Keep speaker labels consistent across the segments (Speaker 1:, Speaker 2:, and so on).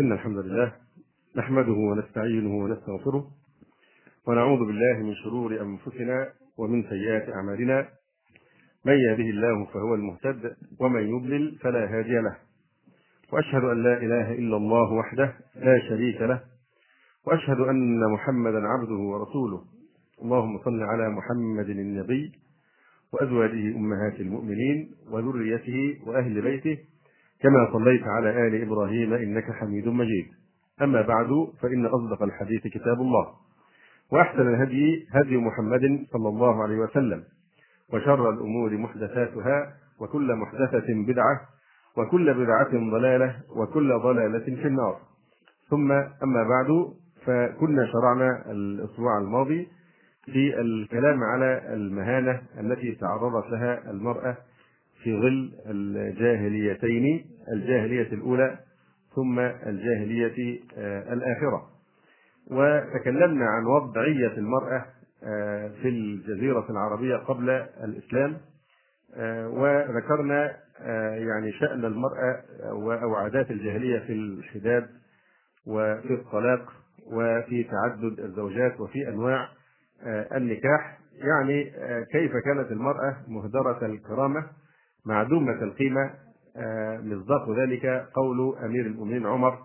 Speaker 1: إن الحمد لله نحمده ونستعينه ونستغفره ونعوذ بالله من شرور أنفسنا ومن سيئات أعمالنا من يهده الله فهو المهتد ومن يضلل فلا هادي له وأشهد أن لا إله إلا الله وحده لا شريك له وأشهد أن محمدا عبده ورسوله اللهم صل على محمد النبي وأزواجه أمهات المؤمنين وذريته وأهل بيته كما صليت على آل إبراهيم إنك حميد مجيد أما بعد فإن أصدق الحديث كتاب الله وأحسن الهدي هدي محمد صلى الله عليه وسلم وشر الأمور محدثاتها وكل محدثة بدعة وكل بدعة ضلالة وكل ضلالة في النار ثم أما بعد فكنا شرعنا الأسبوع الماضي في الكلام على المهانة التي تعرضت لها المرأة في ظل الجاهليتين الجاهلية الأولى ثم الجاهلية آه، الآخرة وتكلمنا عن وضعية المرأة آه، في الجزيرة العربية قبل الإسلام آه، وذكرنا يعني شأن المرأة أو عادات الجاهلية في الحداد وفي الطلاق وفي تعدد الزوجات وفي أنواع النكاح يعني كيف كانت المرأة مهدرة الكرامة معدومة القيمة آه، مصداق ذلك قول أمير المؤمنين عمر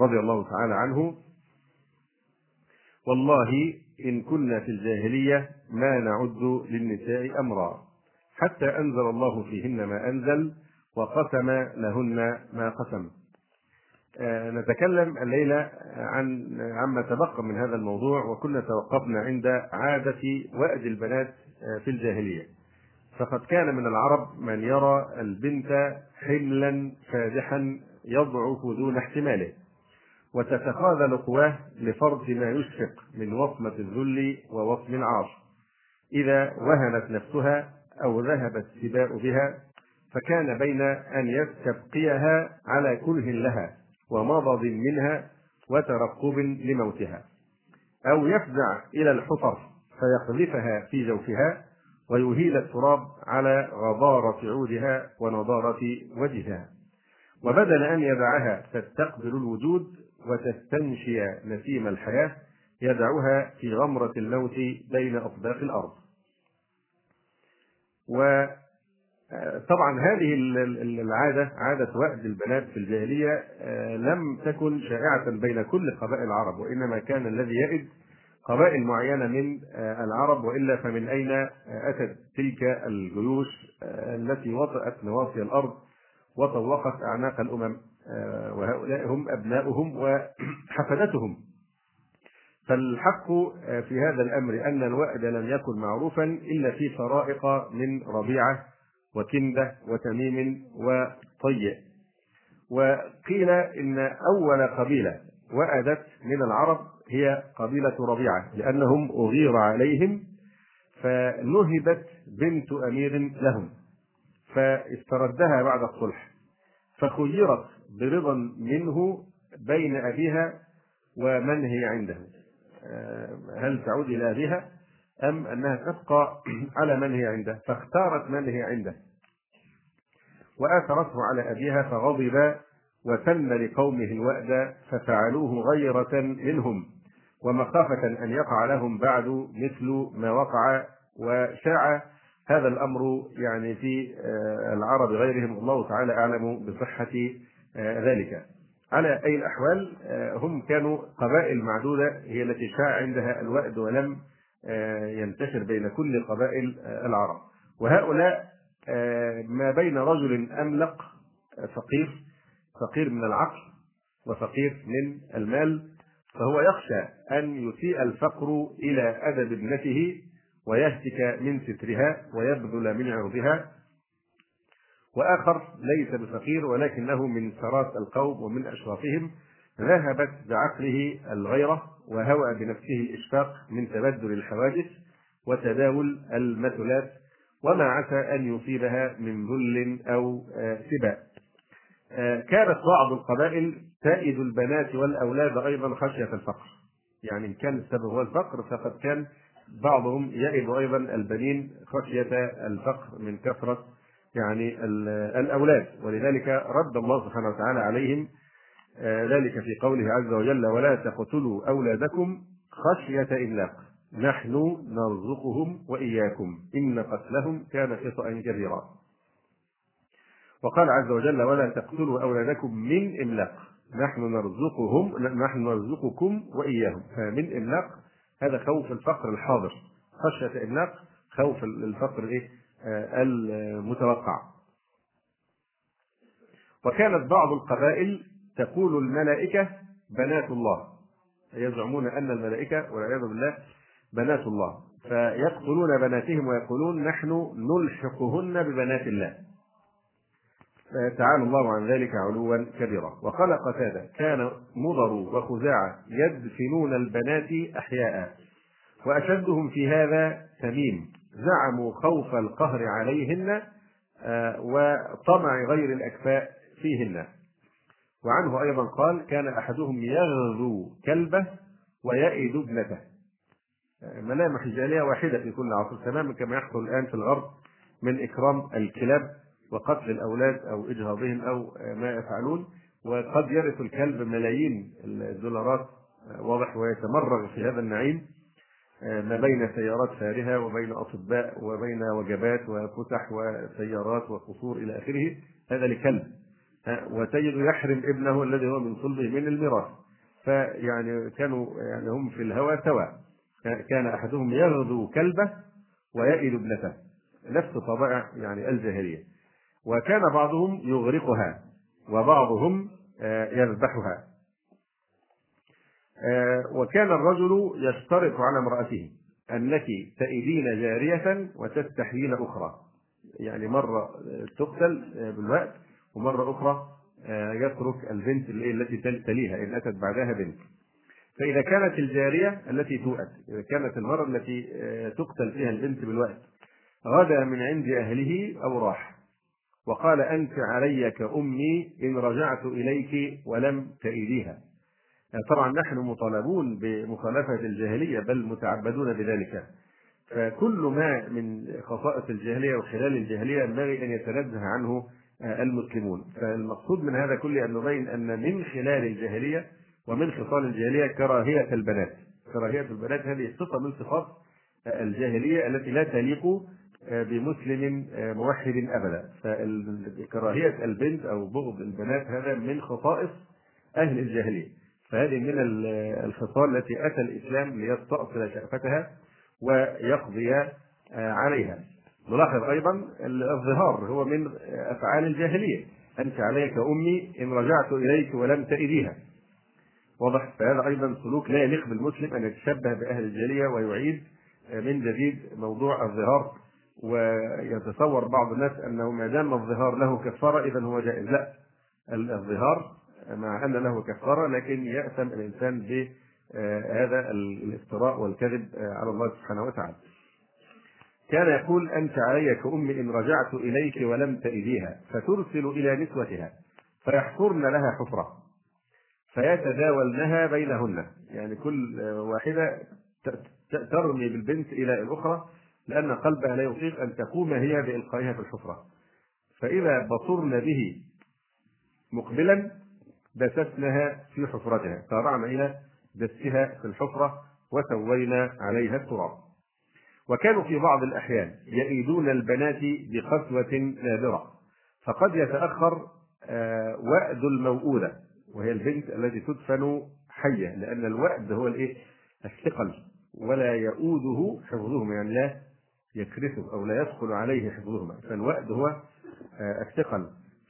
Speaker 1: رضي الله تعالى عنه والله إن كنا في الجاهلية ما نعد للنساء أمرا حتى أنزل الله فيهن ما أنزل وقسم لهن ما قسم آه، نتكلم الليلة عن عما تبقى من هذا الموضوع وكنا توقفنا عند عادة وأد البنات آه، في الجاهلية فقد كان من العرب من يرى البنت حملا فادحا يضعف دون احتماله وتتخاذل قواه لفرض ما يشفق من وصمة الذل ووصم العار إذا وهنت نفسها أو ذهب السباء بها فكان بين أن يستبقيها على كره لها ومضض منها وترقب لموتها أو يفزع إلى الحفر فيقذفها في جوفها ويهيل التراب على غبارة عودها ونضارة وجهها وبدل أن يدعها تستقبل الوجود وتستنشي نسيم الحياة يدعها في غمرة الموت بين أطباق الأرض وطبعا هذه العادة عادة وأد البنات في الجاهلية آه، لم تكن شائعة بين كل قبائل العرب وإنما كان الذي يئد قبائل معينه من آه، العرب والا فمن اين آه، اتت تلك الجيوش آه، التي وطئت نواصي الارض وطوقت اعناق الامم وهؤلاء هم ابناؤهم وحفدتهم فالحق في هذا الامر ان الوأد لم يكن معروفا الا في طرائق من ربيعه وكنده وتميم وطيء وقيل ان اول قبيله وأدت من العرب هي قبيلة ربيعة لأنهم أغير عليهم فنهبت بنت أمير لهم فاستردها بعد الصلح فخيرت برضا منه بين أبيها ومن هي عنده آه، هل تعود إلى أبيها أم أنها تبقى على من هي عنده فاختارت من هي عنده وآثرته على أبيها فغضب وسن لقومه الوأد ففعلوه غيرة منهم ومخافة أن يقع لهم بعد مثل ما وقع وشاع هذا الأمر يعني في آه، العرب غيرهم الله تعالى أعلم بصحة آه، ذلك على أي الأحوال آه، هم كانوا قبائل معدودة هي التي شاع عندها الوأد ولم ينتشر بين كل قبائل العرب وهؤلاء ما بين رجل أملق فقير فقير من العقل وفقير من المال فهو يخشى أن يسيء الفقر إلى أدب ابنته ويهتك من سترها ويبذل من عرضها وآخر ليس بفقير ولكنه من سرات القوم ومن أشرافهم ذهبت بعقله الغيرة وهوى بنفسه الإشفاق من تبدل الحوادث وتداول المثلات وما عسى أن يصيبها من ذل أو آه، سباء آه، كانت بعض القبائل تائد البنات والأولاد أيضا خشية الفقر يعني إن كان السبب هو الفقر فقد كان بعضهم يئد أيضا البنين خشية الفقر من كثرة يعني الأولاد ولذلك رد الله سبحانه وتعالى عليهم آه، ذلك في قوله عز وجل ولا تقتلوا أولادكم خشية إملاق نحن نرزقهم وإياكم إن قتلهم كان خطأ كبيرا وقال عز وجل ولا تقتلوا أولادكم من إملاق نحن نرزقهم نحن نرزقكم واياهم فمن املاق هذا خوف الفقر الحاضر خشيه املاق خوف الفقر الايه آه، المتوقع وكانت بعض القبائل تقول الملائكه بنات الله يزعمون ان الملائكه والعياذ بالله بنات الله فيقتلون بناتهم ويقولون نحن نلحقهن ببنات الله تعالى الله عن ذلك علوا كبيرا وقال قتادة كان مضر وخزاعة يدفنون البنات أحياء وأشدهم في هذا تميم زعموا خوف القهر عليهن آه، وطمع غير الأكفاء فيهن وعنه أيضا قال كان أحدهم يغذو كلبه ويئد ابنته آه، ملامح جالية واحدة في كل عصر تماما كما يحصل الآن في الغرب من إكرام الكلاب وقتل الأولاد أو إجهاضهم أو ما يفعلون وقد يرث الكلب ملايين الدولارات واضح ويتمرغ في هذا النعيم ما بين سيارات فارهة وبين أطباء وبين وجبات وفسح وسيارات وقصور إلى آخره هذا لكلب وتجد يحرم ابنه الذي هو من صلبه من الميراث فيعني كانوا يعني هم في الهوى سواء كان أحدهم يغدو كلبه ويئل ابنته نفس طبائع يعني الجاهلية وكان بعضهم يغرقها وبعضهم آه، يذبحها آه، وكان الرجل يشترط على امرأته أنك تئذين جارية وتستحيين أخرى يعني مرة آه، تقتل بالوقت ومرة أخرى يترك البنت التي تليها إن أتت بعدها بنت فإذا كانت الجارية التي توأت إذا كانت المرأة التي تقتل فيها البنت بالوقت غدا من عند أهله أو راح وقال أنت علي كأمي إن رجعت إليك ولم تئذيها آه، طبعا نحن مطالبون بمخالفة الجاهلية بل متعبدون بذلك فكل ما من خصائص الجاهلية وخلال الجاهلية ينبغي أن يتنزه عنه آه، المسلمون فالمقصود من هذا كله أن نبين أن من خلال الجاهلية ومن خصال الجاهلية كراهية البنات كراهية البنات هذه صفة من صفات آه، الجاهلية التي لا تليق آه، بمسلم آه، موحد ابدا فكراهيه البنت او بغض البنات هذا من خصائص اهل الجاهليه فهذه من الخصال التي اتى الاسلام ليستأصل شأفتها ويقضي آه، عليها نلاحظ ايضا الظهار هو من افعال الجاهليه انت عليك امي ان رجعت اليك ولم تئذيها واضح فهذا ايضا سلوك لا يليق بالمسلم ان يتشبه باهل الجاهليه ويعيد من جديد موضوع الظهار ويتصور بعض الناس انه ما دام الظهار له كفاره اذا هو جائز لا الظهار مع ان له كفاره لكن ياثم الانسان بهذا الافتراء والكذب على الله سبحانه وتعالى. كان يقول انت علي كامي ان رجعت اليك ولم تئذيها فترسل الى نسوتها فيحفرن لها حفره فيتداولنها بينهن يعني كل واحده ترمي بالبنت الى الاخرى لأن قلبها لا يطيق أن تقوم هي بإلقائها في الحفرة فإذا بصرنا به مقبلا دسسنها في حفرتها سارعنا إلى دسها في الحفرة وسوينا عليها التراب وكانوا في بعض الأحيان يئيدون البنات بقسوة نادرة فقد يتأخر آه، وأد الموؤودة وهي البنت التي تدفن حية لأن الوأد هو الإيه؟ الثقل ولا يؤوده حفظهم يعني لا يكرسه أو لا يدخل عليه حفظهما فالوأد هو آه، الثقل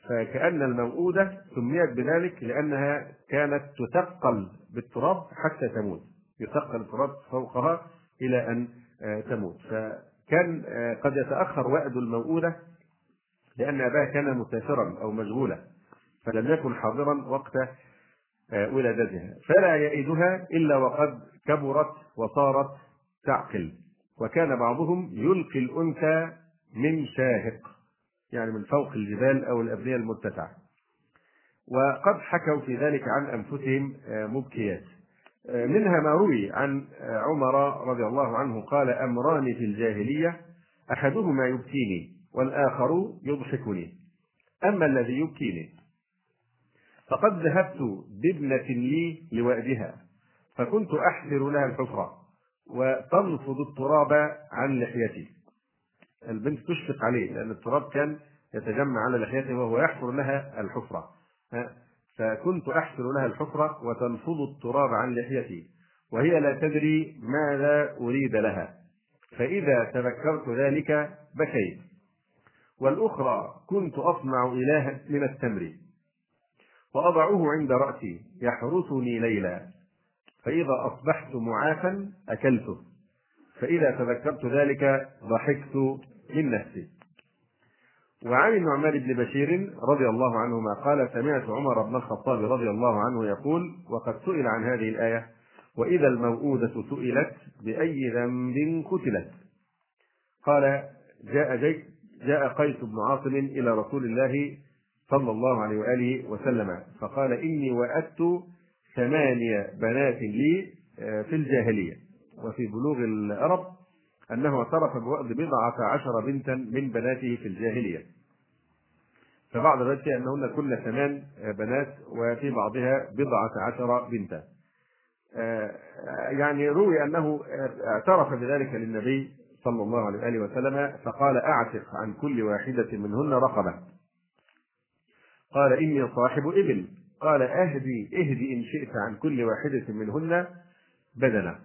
Speaker 1: فكأن الموؤودة سميت بذلك لأنها كانت تثقل بالتراب حتى تموت يثقل التراب فوقها إلى أن آه، تموت فكان آه، قد يتأخر وأد الموؤودة لأن أباها كان مسافرا أو مشغولا فلم يكن حاضرا وقت ولادتها فلا يئدها إلا وقد كبرت وصارت تعقل وكان بعضهم يلقي الأنثى من شاهق يعني من فوق الجبال أو الأبنية المتسعة وقد حكوا في ذلك عن أنفسهم آه، مبكيات آه، منها ما روي عن آه، عمر رضي الله عنه قال أمران في الجاهلية أحدهما يبكيني والآخر يضحكني أما الذي يبكيني فقد ذهبت بابنة لي لوادها فكنت أحفر لها الحفرة وتنفض التراب عن لحيته البنت تشفق عليه لأن التراب كان يتجمع على لحيته وهو يحفر لها الحفرة فكنت أحفر لها الحفرة وتنفض التراب عن لحيتي وهي لا تدري ماذا أريد لها فإذا تذكرت ذلك بكيت والأخرى كنت أصنع إلها من التمر وأضعه عند رأسي يحرسني ليلا فإذا أصبحت معافا أكلته فإذا تذكرت ذلك ضحكت من نفسي وعن النعمان بن بشير رضي الله عنهما قال سمعت عمر بن الخطاب رضي الله عنه يقول وقد سئل عن هذه الآية وإذا الموءودة سئلت بأي ذنب قتلت قال جاء جي جاء قيس بن عاصم إلى رسول الله صلى الله عليه وآله وسلم فقال إني وأدت ثمانية بنات لي آه، في الجاهلية وفي بلوغ العرب أنه اعترف بوأد بضعة عشر بنتا من بناته في الجاهلية فبعض ذلك أنهن كل ثمان آه، بنات وفي بعضها بضعة عشر بنتا آه، يعني روي أنه اعترف بذلك للنبي صلى الله عليه وآله وسلم فقال أعتق عن كل واحدة منهن رقبة قال إني صاحب إبل قال أهدي اهدي إن شئت عن كل واحدة منهن بدنا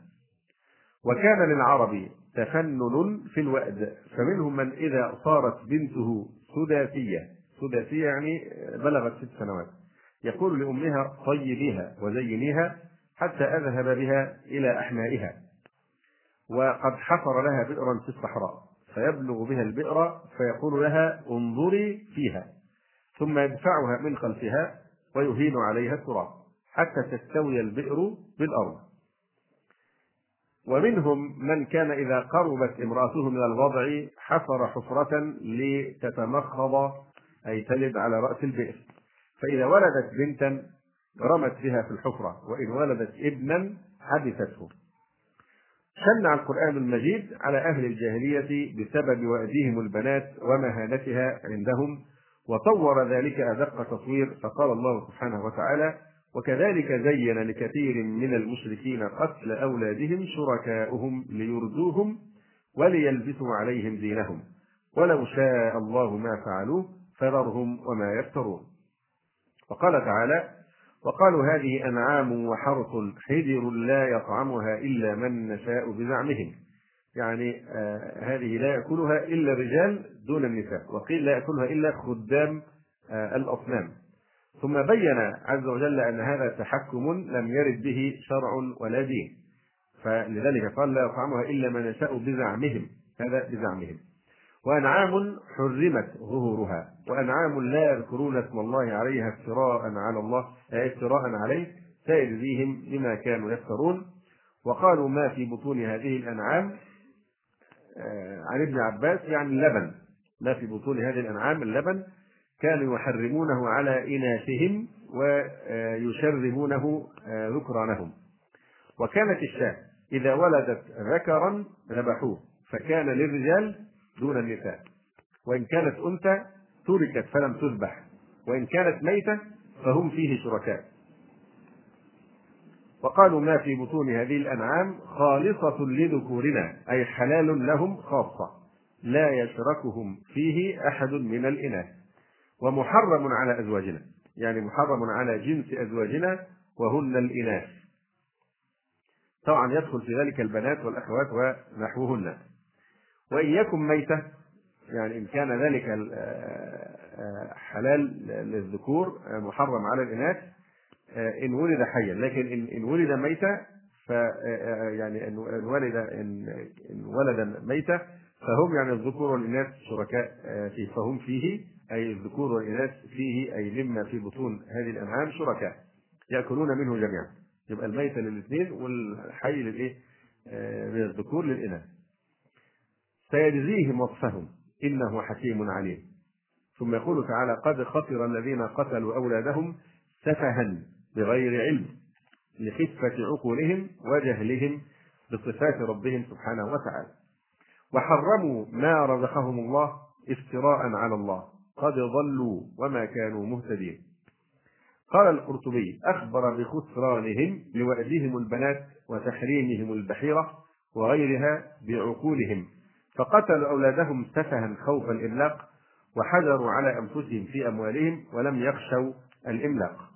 Speaker 1: وكان للعرب تفنن في الوأد فمنهم من إذا صارت بنته سداسية سداسية يعني بلغت ست سنوات يقول لأمها طيبيها وزينيها حتى أذهب بها إلى أحمائها وقد حفر لها بئرا في الصحراء فيبلغ بها البئر فيقول لها انظري فيها ثم يدفعها من خلفها ويهين عليها التراب حتى تستوي البئر بالأرض ومنهم من كان إذا قربت امرأته من الوضع حفر حفرة لتتمخض أي تلد على رأس البئر فإذا ولدت بنتا رمت بها في الحفرة وإن ولدت ابنا حدثته شنع القرآن المجيد على أهل الجاهلية بسبب وأديهم البنات ومهانتها عندهم وصور ذلك أدق تصوير فقال الله سبحانه وتعالى وكذلك زين لكثير من المشركين قتل أولادهم شركاؤهم ليردوهم وليلبسوا عليهم دينهم ولو شاء الله ما فعلوه فذرهم وما يفترون وقال تعالى وقالوا هذه أنعام وحرث حذر لا يطعمها إلا من نشاء بزعمهم يعني آه، هذه لا يأكلها إلا الرجال دون النساء وقيل لا يأكلها إلا خدام آه، الأصنام ثم بين عز وجل أن هذا تحكم لم يرد به شرع ولا دين فلذلك قال لا يطعمها إلا ما نشاء بزعمهم هذا بزعمهم وأنعام حرمت ظهورها وأنعام لا يذكرون اسم الله عليها افتراء على الله آه، افتراء عليه سيجزيهم لما كانوا يفترون وقالوا ما في بطون هذه الأنعام آه، عن ابن عباس يعني اللبن ما في بطون هذه الأنعام اللبن كانوا يحرمونه على إناثهم ويشربونه آه، ذكرانهم وكانت الشاة إذا ولدت ذكرا ذبحوه فكان للرجال دون النساء وإن كانت أنثى تركت فلم تذبح وإن كانت ميتة فهم فيه شركاء وقالوا ما في بطون هذه الأنعام خالصة لذكورنا أي حلال لهم خاصة لا يشركهم فيه أحد من الإناث ومحرم على أزواجنا يعني محرم على جنس أزواجنا وهن الإناث طبعا يدخل في ذلك البنات والأخوات ونحوهن وإن يكن ميتة يعني إن كان ذلك آه، آه، حلال للذكور محرم على الإناث آه، ان ولد حيا لكن ان ولد ميتا ف آه، آه، يعني ان ولد ان ولد ميتا فهم يعني الذكور والاناث شركاء فيه فهم فيه اي الذكور والاناث فيه اي مما في بطون هذه الانعام شركاء ياكلون منه جميعا يبقى الميت للاثنين والحي للايه؟ للذكور للاناث سيجزيهم وصفهم انه حكيم عليم ثم يقول تعالى قد خسر الذين قتلوا اولادهم سفها بغير علم لخفة عقولهم وجهلهم بصفات ربهم سبحانه وتعالى وحرموا ما رزقهم الله افتراء على الله قد ضلوا وما كانوا مهتدين قال القرطبي أخبر بخسرانهم لوأدهم البنات وتحريمهم البحيرة وغيرها بعقولهم فقتلوا أولادهم سفها خوف الإملاق وحذروا على أنفسهم في أموالهم ولم يخشوا الإملاق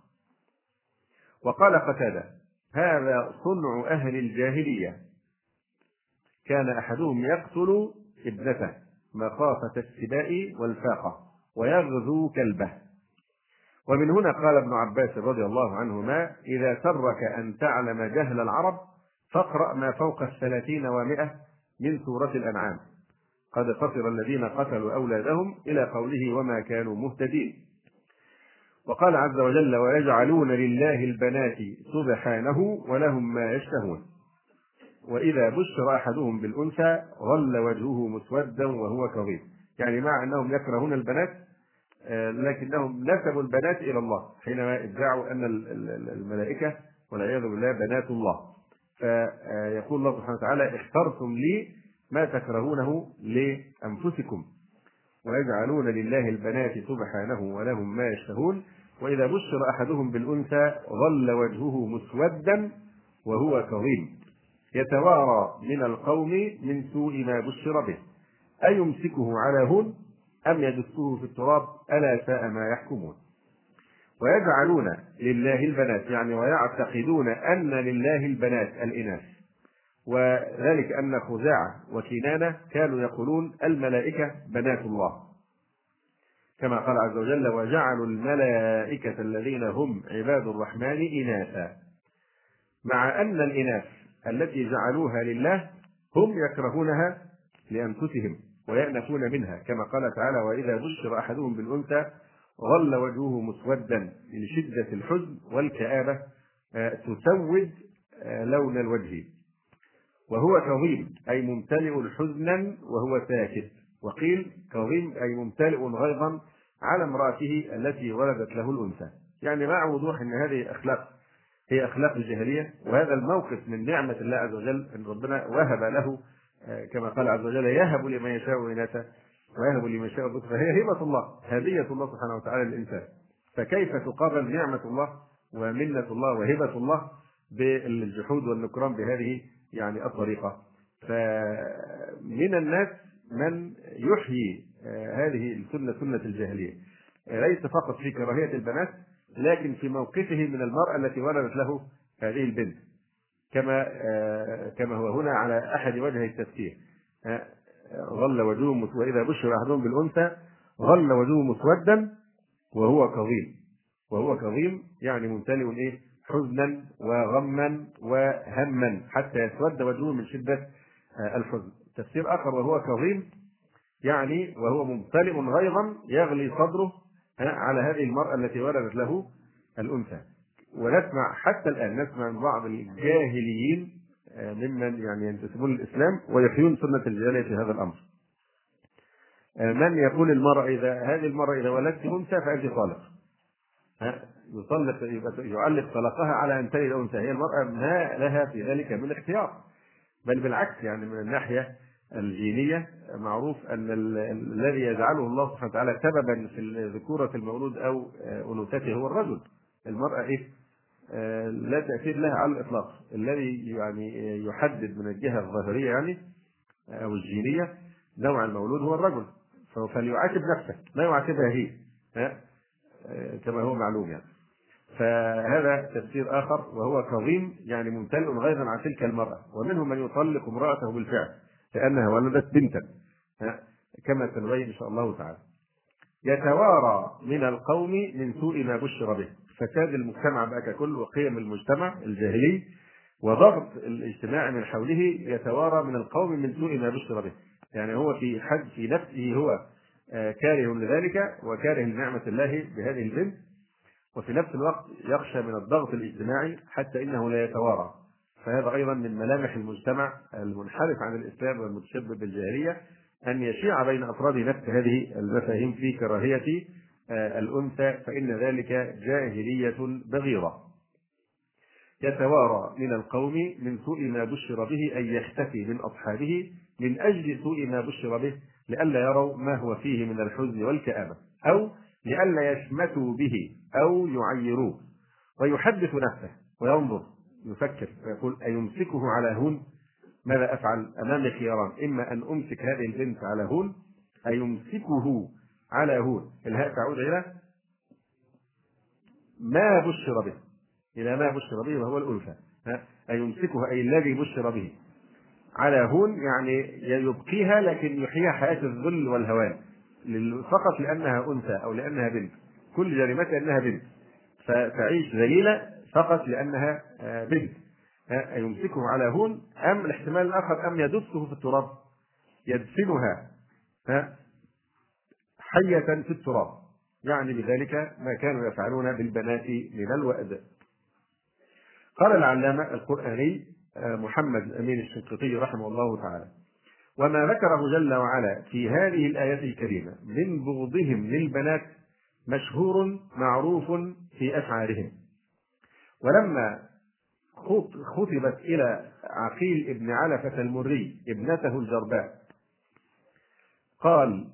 Speaker 1: وقال قتادة هذا صنع أهل الجاهلية كان أحدهم يقتل ابنته مخافة السباء والفاقة ويغزو كلبه ومن هنا قال ابن عباس رضي الله عنهما إذا سرك أن تعلم جهل العرب فاقرأ ما فوق الثلاثين ومائة من سورة الأنعام قد خسر الذين قتلوا أولادهم إلى قوله وما كانوا مهتدين وقال عز وجل ويجعلون لله البنات سبحانه ولهم ما يشتهون وإذا بشر أحدهم بالأنثى ظل وجهه مسودا وهو كظيم يعني مع أنهم يكرهون البنات آه، لكنهم نسبوا البنات إلى الله حينما ادعوا أن الملائكة والعياذ بالله بنات الله فيقول الله سبحانه وتعالى اخترتم لي ما تكرهونه لأنفسكم ويجعلون لله البنات سبحانه ولهم ما يشتهون وإذا بشر أحدهم بالأنثى ظل وجهه مسودا وهو كظيم يتوارى من القوم من سوء ما بشر به أيمسكه على هون أم يدسه في التراب ألا ساء ما يحكمون ويجعلون لله البنات يعني ويعتقدون أن لله البنات الإناث وذلك أن خزاعة وكنانة كانوا يقولون الملائكة بنات الله كما قال عز وجل وجعلوا الملائكة الذين هم عباد الرحمن إناثا مع أن الإناث التي جعلوها لله هم يكرهونها لأنفسهم ويأنفون منها كما قال تعالى وإذا بشر أحدهم بالأنثى ظل وجهه مسودا لشدة الحزن والكآبة آه، تسود آه، لون الوجه وهو كظيم أي ممتلئ حزنا وهو ساكت وقيل كظيم أي ممتلئ غيظا على امرأته التي ولدت له الأنثى يعني مع وضوح أن هذه أخلاق هي أخلاق الجاهلية وهذا الموقف من نعمة الله عز وجل أن ربنا وهب له آه، كما قال عز وجل يهب لمن يشاء إناثا ويهب لمن يشاء الذكر فهي هبة الله هدية الله سبحانه وتعالى للإنسان فكيف تقابل نعمة الله ومنة الله وهبة الله بالجحود والنكران بهذه يعني الطريقة فمن الناس من يحيي آه، هذه السنه سنه الجاهليه آه، ليس فقط في كراهيه البنات لكن في موقفه من المراه التي ولدت له هذه البنت كما آه، كما هو هنا على احد وجهي التفسير ظل وجوه واذا بشر احدهم بالانثى ظل وجوه مسودا وهو كظيم وهو كظيم يعني ممتلئ ايه حزنا وغما وهما حتى يسود وجهه من شده الحزن تفسير آخر وهو كظيم يعني وهو ممتلئ غيظا يغلي صدره على هذه المرأة التي ولدت له الأنثى ونسمع حتى الآن نسمع من بعض الجاهليين آه، ممن يعني ينتسبون للإسلام ويحيون سنة الجاهلية في هذا الأمر آه، من يقول المرأة إذا هذه المرأة إذا ولدت أنثى فأنت طالق يطلق يعلق طلقها على أن تلد أنثى هي المرأة ما لها في ذلك من اختيار بل بالعكس يعني من الناحية الجينية معروف أن الذي يجعله الله سبحانه وتعالى سببا في ذكورة المولود أو آه، أنوثته هو الرجل المرأة إيه؟ آه، لا تأثير لها على الإطلاق الذي يعني آه، يحدد من الجهة الظاهرية يعني أو الجينية نوع المولود هو الرجل فليعاتب نفسه لا يعاتبها هي كما هو معلوم يعني فهذا تفسير آخر وهو كظيم يعني ممتلئ غيظا عن تلك المرأة ومنهم من يطلق امرأته بالفعل لأنها ولدت بنتا كما سنبين إن شاء الله تعالى يتوارى من القوم من سوء ما بشر به فساد المجتمع بقى ككل وقيم المجتمع الجاهلي وضغط الاجتماع من حوله يتوارى من القوم من سوء ما بشر به يعني هو في حد في نفسه هو آه، كاره لذلك وكاره لنعمة الله بهذه البنت وفي نفس الوقت يخشى من الضغط الاجتماعي حتى انه لا يتوارى فهذا أيضا من ملامح المجتمع المنحرف عن الإسلام والمتشبب بالجاهلية أن يشيع بين أفراد نفس هذه المفاهيم في كراهية آه، الأنثى فإن ذلك جاهلية بغيضة يتوارى من القوم من سوء ما بشر به أن يختفي من أصحابه من أجل سوء ما بشر به لئلا يروا ما هو فيه من الحزن والكآبة أو لئلا يشمتوا به أو يعيروه ويحدث نفسه وينظر يفكر فيقول أيمسكه على هون ماذا أفعل أمامي خياران إما أن أمسك هذه البنت على هون أيمسكه على هون الهاء تعود إلى ما بشر به إلى ما بشر به وهو الأنثى أيمسكها أي الذي بشر به على هون يعني يبقيها لكن يحييها حياة الذل والهوان فقط لأنها أنثى أو لأنها بنت كل جريمتها أنها بنت فتعيش ذليلة فقط لانها آه، بنت آه، يمسكه على هون ام الاحتمال الاخر ام يدسه في التراب يدفنها آه، حيه في التراب يعني بذلك ما كانوا يفعلون بالبنات من الوأد قال العلامة القرآني محمد الأمين الشنقيطي رحمه الله تعالى وما ذكره جل وعلا في هذه الآية الكريمة من بغضهم للبنات مشهور معروف في أفعالهم ولما خطبت إلى عقيل ابن علفة المري ابنته الجرباء قال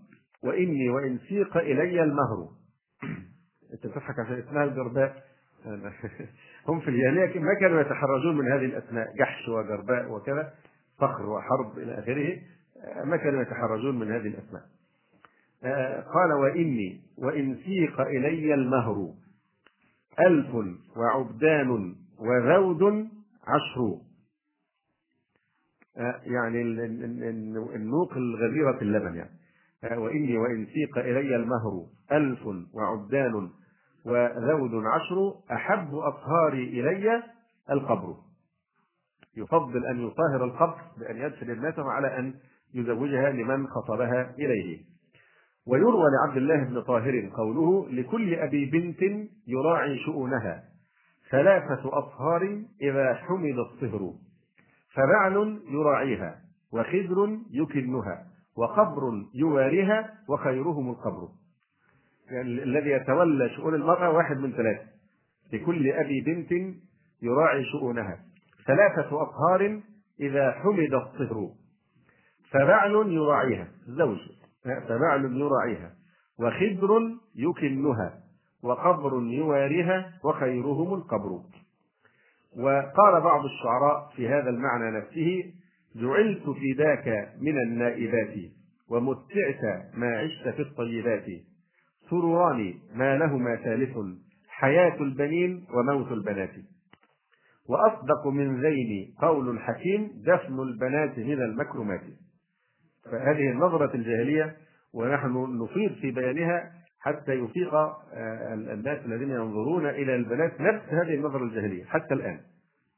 Speaker 1: وإني وإن سيق إلي المهر أنت تضحك عشان اسمها الجرباء هم في الجاهلية ما كانوا يتحرجون من هذه الأسماء جحش وجرباء وكذا فخر وحرب إلى آخره ما كانوا يتحرجون من هذه الأسماء آه، قال وإني وإن سيق إلي المهر ألف وعبدان وذود عشر آه، يعني النوق الغزيرة اللبن يعني آه، وإني وإن سيق إلي المهر ألف وعبدان وذود عشر أحب أطهاري إلي القبر يفضل أن يطهر القبر بأن يدفن ابنته على أن يزوجها لمن خطبها إليه ويروى لعبد الله بن طاهر قوله لكل أبي بنت يراعي شؤونها ثلاثة أطهار إذا حمل الصهر فبعل يراعيها وخدر يكنها وقبر يواريها وخيرهم القبر يعني الذي يتولى شؤون المرأة واحد من ثلاثة لكل أبي بنت يراعي شؤونها ثلاثة أطهار إذا حمد الصهر فبعل يراعيها الزوج فبعل يراعيها وخدر يكنها وقبر يواريها وخيرهم القبر وقال بعض الشعراء في هذا المعنى نفسه جعلت فداك من النائبات ومتعت ما عشت في الطيبات سرران ما لهما ثالث حياة البنين وموت البنات وأصدق من ذين قول الحكيم دفن البنات من المكرمات فهذه النظرة الجاهلية ونحن نفيض في بيانها حتى يفيق آه، الناس الذين ينظرون إلى البنات نفس هذه النظرة الجاهلية حتى الآن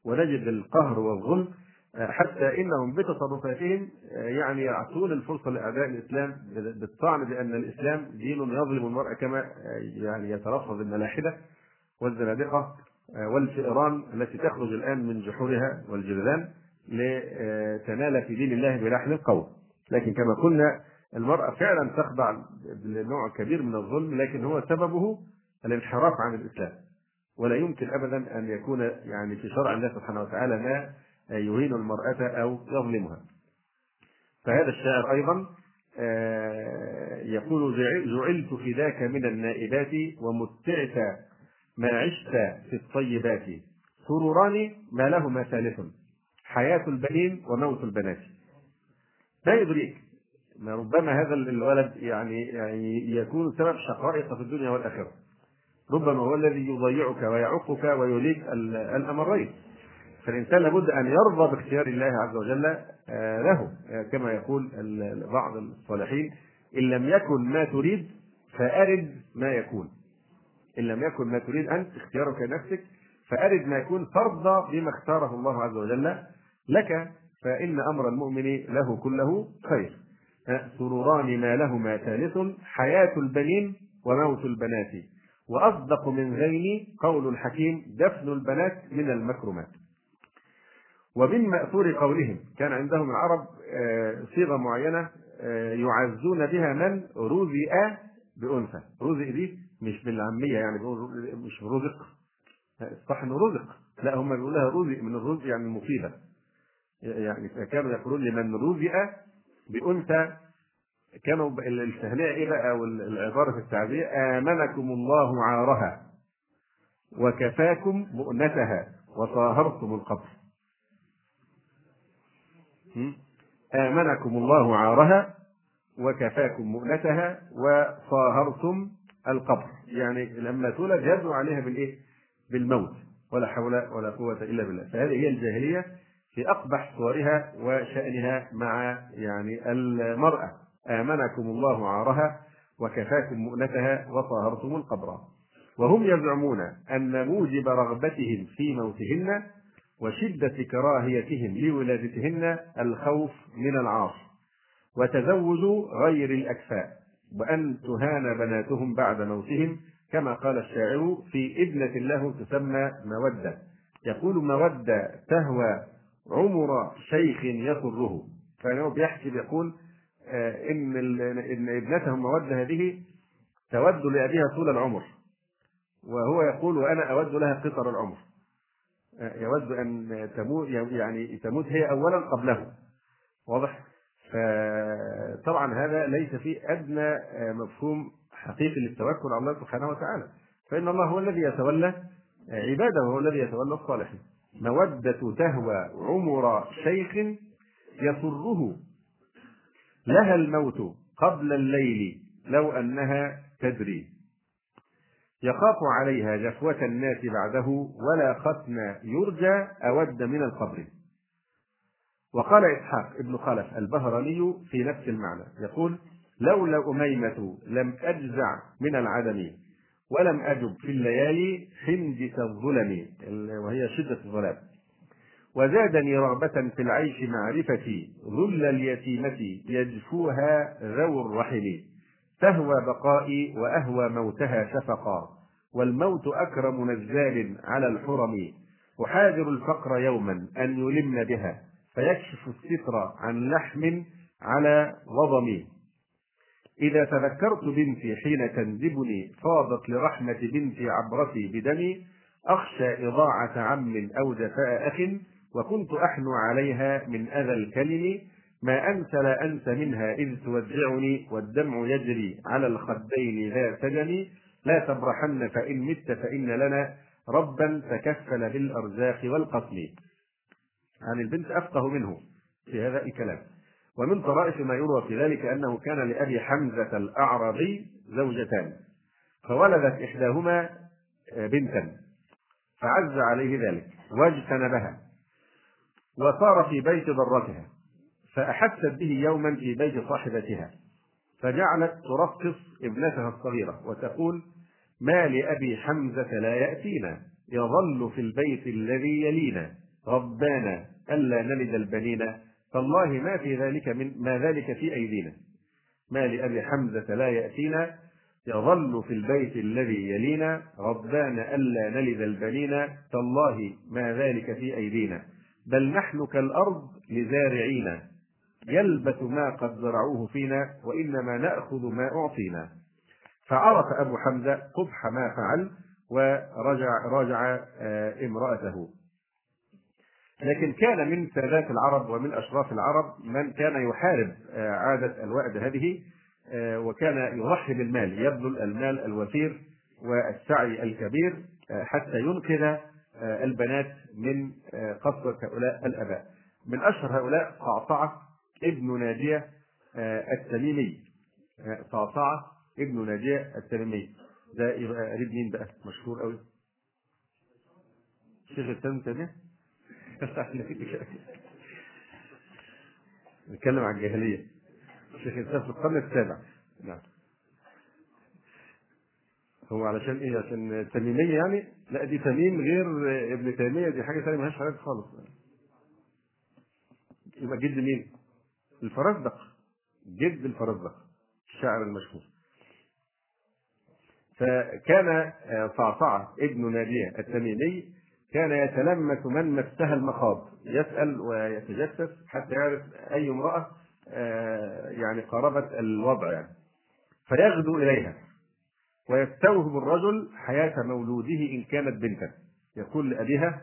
Speaker 1: ونجد القهر والظلم آه، حتى انهم بتصرفاتهم آه، يعني يعطون الفرصه لاعداء الاسلام بالطعن بان الاسلام دين يظلم المرأة كما يعني يترفض الملاحده والزنادقه والفئران التي تخرج الان من جحورها والجلدان لتنال في دين الله بلحن القوم لكن كما قلنا المرأة فعلا تخضع لنوع كبير من الظلم لكن هو سببه الانحراف عن الإسلام ولا يمكن أبدا أن يكون يعني في شرع الله سبحانه وتعالى ما يهين المرأة أو يظلمها فهذا الشاعر أيضا آه، يقول جعلت ذاك من النائبات ومتعت ما عشت في الطيبات سروران ما لهما ثالث حياة البنين وموت البنات لا يدريك ربما هذا الولد يعني يعني يكون سبب شقائق في الدنيا والاخره ربما هو الذي يضيعك ويعقك ويليك الامرين فالانسان لابد ان يرضى باختيار الله عز وجل آه، له آه، كما يقول بعض الصالحين ان لم يكن ما تريد فارد ما يكون ان لم يكن ما تريد انت اختيارك نفسك فارد ما يكون فارضى بما اختاره الله عز وجل لك فإن أمر المؤمن له كله خير سروران ما لهما ثالث حياة البنين وموت البنات وأصدق من غين قول الحكيم دفن البنات من المكرمات ومن مأثور قولهم كان عندهم العرب آه، صيغة معينة آه، يعزون بها من رزئ بأنثى رزق دي مش بالعامية يعني مش رزق صح انه رزق لا هم بيقولوا لها رزق من الرزق يعني المصيبة يعني كانوا يقولون لمن رزق بأنثى كانوا التهنئة إيه بقى أو العبارة في التعبير آمنكم الله عارها وكفاكم مؤنتها وصاهرتم القبر آمنكم الله عارها وكفاكم مؤنتها وصاهرتم القبر يعني لما تولد يدعو عليها بالايه؟ بالموت ولا حول ولا قوة إلا بالله فهذه هي الجاهلية في أقبح صورها وشأنها مع يعني المرأة آمنكم الله عارها وكفاكم مؤنتها وطهرتم القبر وهم يزعمون أن موجب رغبتهم في موتهن وشدة كراهيتهم لولادتهن الخوف من العار وتزوج غير الأكفاء وأن تهان بناتهم بعد موتهم كما قال الشاعر في ابنة له تسمى مودة يقول مودة تهوى عمر شيخ يسره كان هو بيحكي بيقول آه، ان ان ابنته موده هذه تود لابيها طول العمر وهو يقول وانا اود لها قصر العمر آه، يود ان تموت يعني تموت هي اولا قبله واضح فطبعا هذا ليس فيه ادنى آه، مفهوم حقيقي للتوكل على الله سبحانه وتعالى فان الله هو الذي يتولى عباده وهو الذي يتولى الصالحين مودة تهوى عمر شيخ يسره لها الموت قبل الليل لو أنها تدري يخاف عليها جفوة الناس بعده ولا ختم يرجى أود من القبر وقال إسحاق ابن خلف البهرلي في نفس المعنى يقول لولا أميمة لم أجزع من العدم ولم أجب في الليالي حمدة الظلم وهي شدة الظلام وزادني رغبة في العيش معرفتي ذل اليتيمة يجفوها ذو الرحم تهوى بقائي وأهوى موتها شفقا والموت أكرم نزال على الحرم أحاذر الفقر يوما أن يلمن بها فيكشف الستر عن لحم على وضم إذا تذكرت بنتي حين تندبني فاضت لرحمة بنتي عبرتي بدمي أخشى إضاعة عم أو جفاء أخ وكنت أحنو عليها من أذى الكلم ما أنسى لا أنسى منها إذ تودعني والدمع يجري على الخدين ذا سجن لا تبرحن فإن مت فإن لنا ربا تكفل بالأرزاق والقسم عن البنت أفقه منه في هذا الكلام ومن طرائف ما يروى في ذلك أنه كان لأبي حمزة الأعرابي زوجتان فولدت إحداهما آه، بنتا فعز عليه ذلك واجتنبها وصار في بيت ضرتها فأحست به يوما في بيت صاحبتها فجعلت ترقص ابنتها الصغيرة وتقول ما لأبي حمزة لا يأتينا يظل في البيت الذي يلينا ربانا ألا نلد البنين تالله ما في ذلك من ما ذلك في أيدينا ما لأبي حمزة لا يأتينا يظل في البيت الذي يلينا ربان ألا نلد البنين تالله ما ذلك في أيدينا بل نحن كالأرض لزارعينا يلبث ما قد زرعوه فينا وإنما نأخذ ما أعطينا فعرف أبو حمزة قبح ما فعل ورجع راجع آه، امرأته لكن كان من سادات العرب ومن اشراف العرب من كان يحارب آه، عاده الوأد هذه آه، وكان يضحي بالمال يبذل المال الوفير والسعي الكبير آه، حتى ينقذ البنات من قسوة هؤلاء الآباء من أشهر هؤلاء قعصعة ابن ناجية التميمي قعصعة ابن ناجية التميمي ده قريب مين بقى مشهور قوي شيخ التميمي نتكلم عن الجاهلية شيخ الإسلام في القرن السابع نعم هو علشان ايه؟ عشان تميمية يعني؟ لا دي تميم غير ابن تيمية دي حاجة ثانية ملهاش علاقة خالص. يبقى جد مين؟ الفرزدق جد الفرزدق الشاعر المشهور. فكان صعصعة ابن نادية التميمي كان يتلمس من مسها المخاض يسأل ويتجسس حتى يعرف أي امرأة آه، يعني قاربت الوضع يعني فيغدو إليها ويستوهب الرجل حياة مولوده إن كانت بنتا يقول لأبيها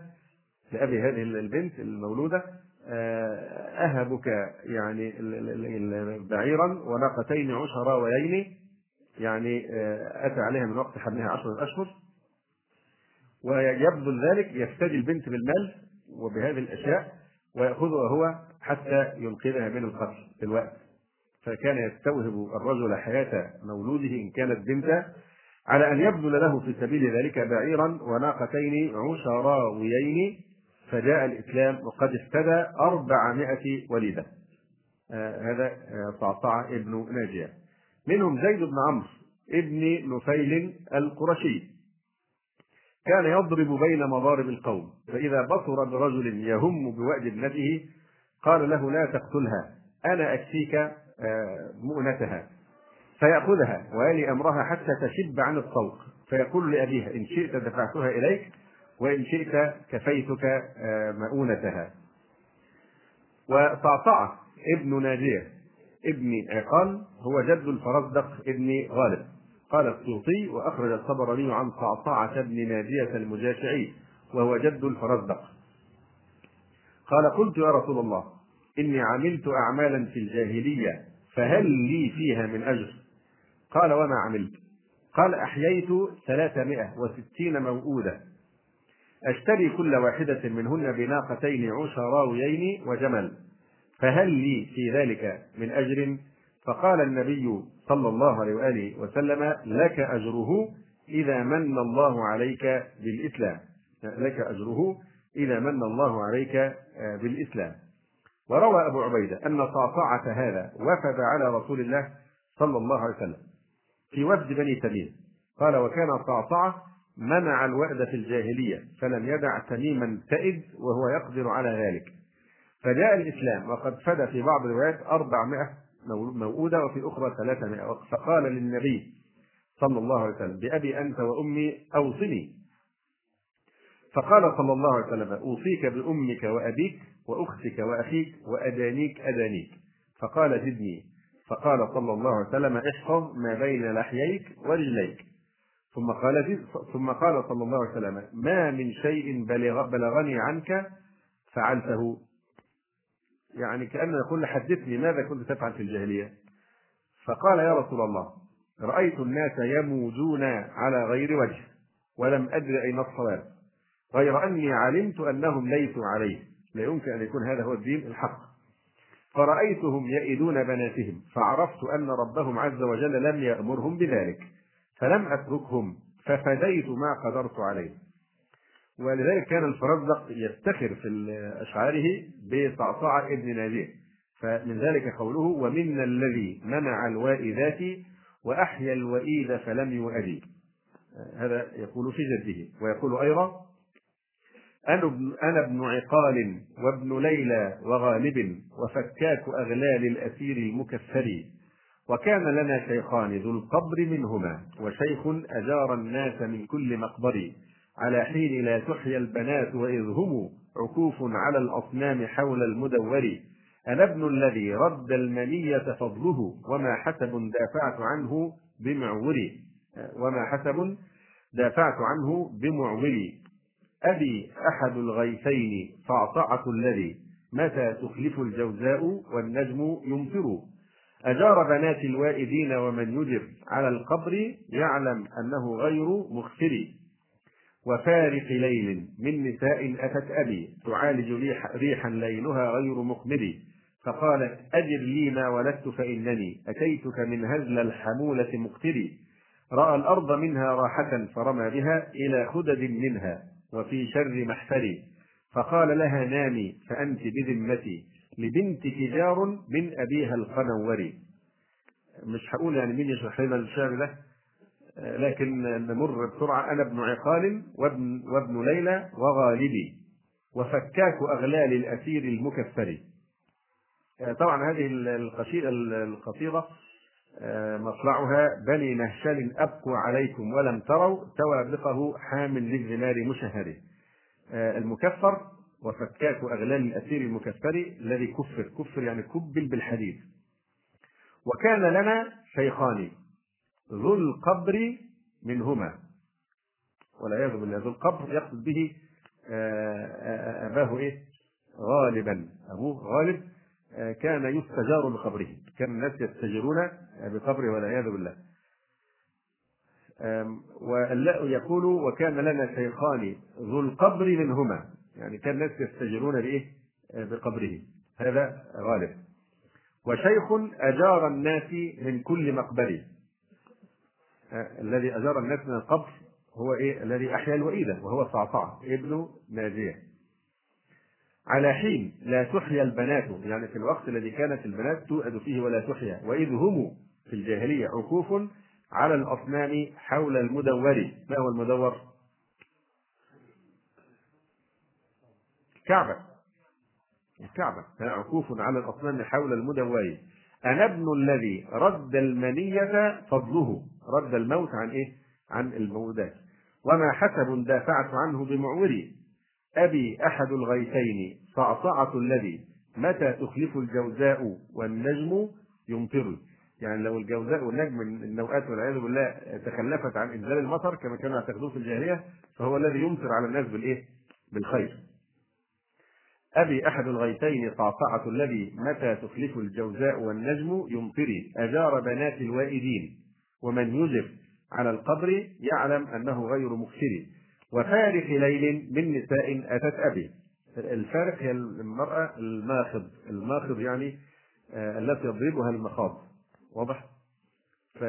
Speaker 1: لأبي هذه البنت المولودة آه، أهبك يعني بعيرا وناقتين عشرا ويين يعني آه، أتى عليها من وقت حملها عشرة أشهر ويبذل ذلك يفتدي البنت بالمال وبهذه الاشياء وياخذها هو حتى ينقذها من القتل في الوقت فكان يستوهب الرجل حياه مولوده ان كانت بنتا على ان يبذل له في سبيل ذلك بعيرا وناقتين عشراويين فجاء الاسلام وقد افتدى 400 وليده آه، هذا طعطع آه، ابن ناجيه منهم زيد بن عمرو ابن نفيل القرشي كان يضرب بين مضارب القوم فإذا بصر برجل يهم بوأد ابنته قال له لا تقتلها أنا أكفيك آه، مؤنتها فيأخذها ويلي أمرها حتى تشب عن الطوق فيقول لأبيها إن شئت دفعتها إليك وإن شئت كفيتك آه، مؤونتها وطعطعة ابن ناجية ابن عقال هو جد الفرزدق ابن غالب قال السيوطي وأخرج الطبراني عن صعصعة بن ناجية المجاشعي وهو جد الفرزدق قال قلت يا رسول الله إني عملت أعمالا في الجاهلية فهل لي فيها من أجر قال وما عملت قال أحييت ثلاثمائة وستين موؤودة أشتري كل واحدة منهن بناقتين عشراويين وجمل فهل لي في ذلك من أجر فقال النبي صلى الله عليه واله وسلم لك اجره اذا من الله عليك بالاسلام لك اجره اذا من الله عليك آه، بالاسلام وروى ابو عبيده ان صعصعه هذا وفد على رسول الله صلى الله عليه وسلم في وفد بني تميم قال وكان صعصعه منع الوأد في الجاهلية فلم يدع تميما تئد وهو يقدر على ذلك فجاء الإسلام وقد فدى في بعض الروايات 400 موؤودة وفي أخرى ثلاثمائة فقال للنبي صلى الله عليه وسلم بأبي أنت وأمي أوصني فقال صلى الله عليه وسلم أوصيك بأمك وأبيك وأختك وأخيك وأدانيك أدانيك فقال زدني فقال صلى الله عليه وسلم احفظ ما بين لحييك ورجليك ثم قال ثم قال صلى الله عليه وسلم ما من شيء بلغ بلغني عنك فعلته يعني كأنه يقول حدثني ماذا كنت تفعل في الجاهلية فقال يا رسول الله رأيت الناس يموجون على غير وجه ولم أدر أين الصواب غير أني علمت أنهم ليسوا عليه لا يمكن أن يكون هذا هو الدين الحق فرأيتهم يئدون بناتهم فعرفت أن ربهم عز وجل لم يأمرهم بذلك فلم أتركهم ففديت ما قدرت عليه ولذلك كان الفرزدق يفتخر في أشعاره بصعصعة ابن نابيه فمن ذلك قوله ومنا الذي منع الوائدات وأحيا الوئيد فلم يؤدي هذا يقول في جده ويقول أيضا أنا ابن, أنا ابن عقال وابن ليلى وغالب وفكاك أغلال الأسير المكفر وكان لنا شيخان ذو القبر منهما وشيخ أجار الناس من كل مقبر على حين لا تحيا البنات وإذ هم عكوف على الأصنام حول المدور أنا ابن الذي رد المنية فضله وما حسب دافعت عنه بمعوري وما حسب دافعت عنه بمعولي أبي أحد الغيثين صعصعة الذي متى تخلف الجوزاء والنجم يمطر أجار بنات الوائدين ومن يجر على القبر يعلم أنه غير مغفر وفارق ليل من نساء أتت أبي تعالج ريحا ليلها غير مقبل فقالت أجر لي ما ولدت فإنني أتيتك من هزل الحمولة مقتري رأى الأرض منها راحة فرمى بها إلى خدد منها وفي شر محفري فقال لها نامي فأنت بذمتي لبنتك جار من أبيها القنوري مش هقول يعني مين يشرح لنا الشعر ده لكن نمر بسرعة أنا ابن عقال وابن, وابن ليلى وغالبي وفكاك أغلال الأسير المكفر آه، طبعا هذه القصيدة القصيدة مطلعها بني نهشل أبكوا عليكم ولم تروا توابقه حام للذمار مشهره آه، المكفر وفكاك أغلال الأسير المكفر الذي كفر كفر يعني كبل بالحديد وكان لنا شيخان ذو القبر منهما والعياذ بالله ذو القبر يقصد به آه، آه، آه، أباه إيه؟ غالبا أبوه غالب كان يستجار بقبره كان الناس يستجيرون بقبره والعياذ بالله واللاء يقول وكان لنا شيخان ذو القبر منهما يعني كان الناس يستجيرون بايه؟ بقبره هذا غالب وشيخ أجار الناس من كل مقبره الذي أزار الناس من القبر هو إيه الذي أحيا الوئيدة وهو صعصعة ابن ناجية على حين لا تحيا البنات يعني في الوقت الذي كانت البنات تؤد فيه ولا تحيا وإذ هم في الجاهلية عكوف على الأصنام حول المدور ما هو المدور؟ الكعبة الكعبة عكوف على الأصنام حول المدور أنا ابن الذي رد المنية فضله رد الموت عن إيه؟ عن المودات وما حسب دافعت عنه بمعوري أبي أحد الغيثين صعصعة الذي متى تخلف الجوزاء والنجم يمطر يعني لو الجوزاء والنجم من النوآت والعياذ بالله تخلفت عن انزال المطر كما كانوا يعتقدون في الجاهليه فهو الذي يمطر على الناس بالايه؟ بالخير. أبي أحد الغيثين صعصعة الذي متى تخلف الجوزاء والنجم يمطري أجار بنات الوائدين ومن يجب على القبر يعلم أنه غير مكسر وفارخ ليل من نساء أتت أبي الفارخ هي المرأة الماخض الماخض يعني آه، التي يضربها المخاض واضح؟ ف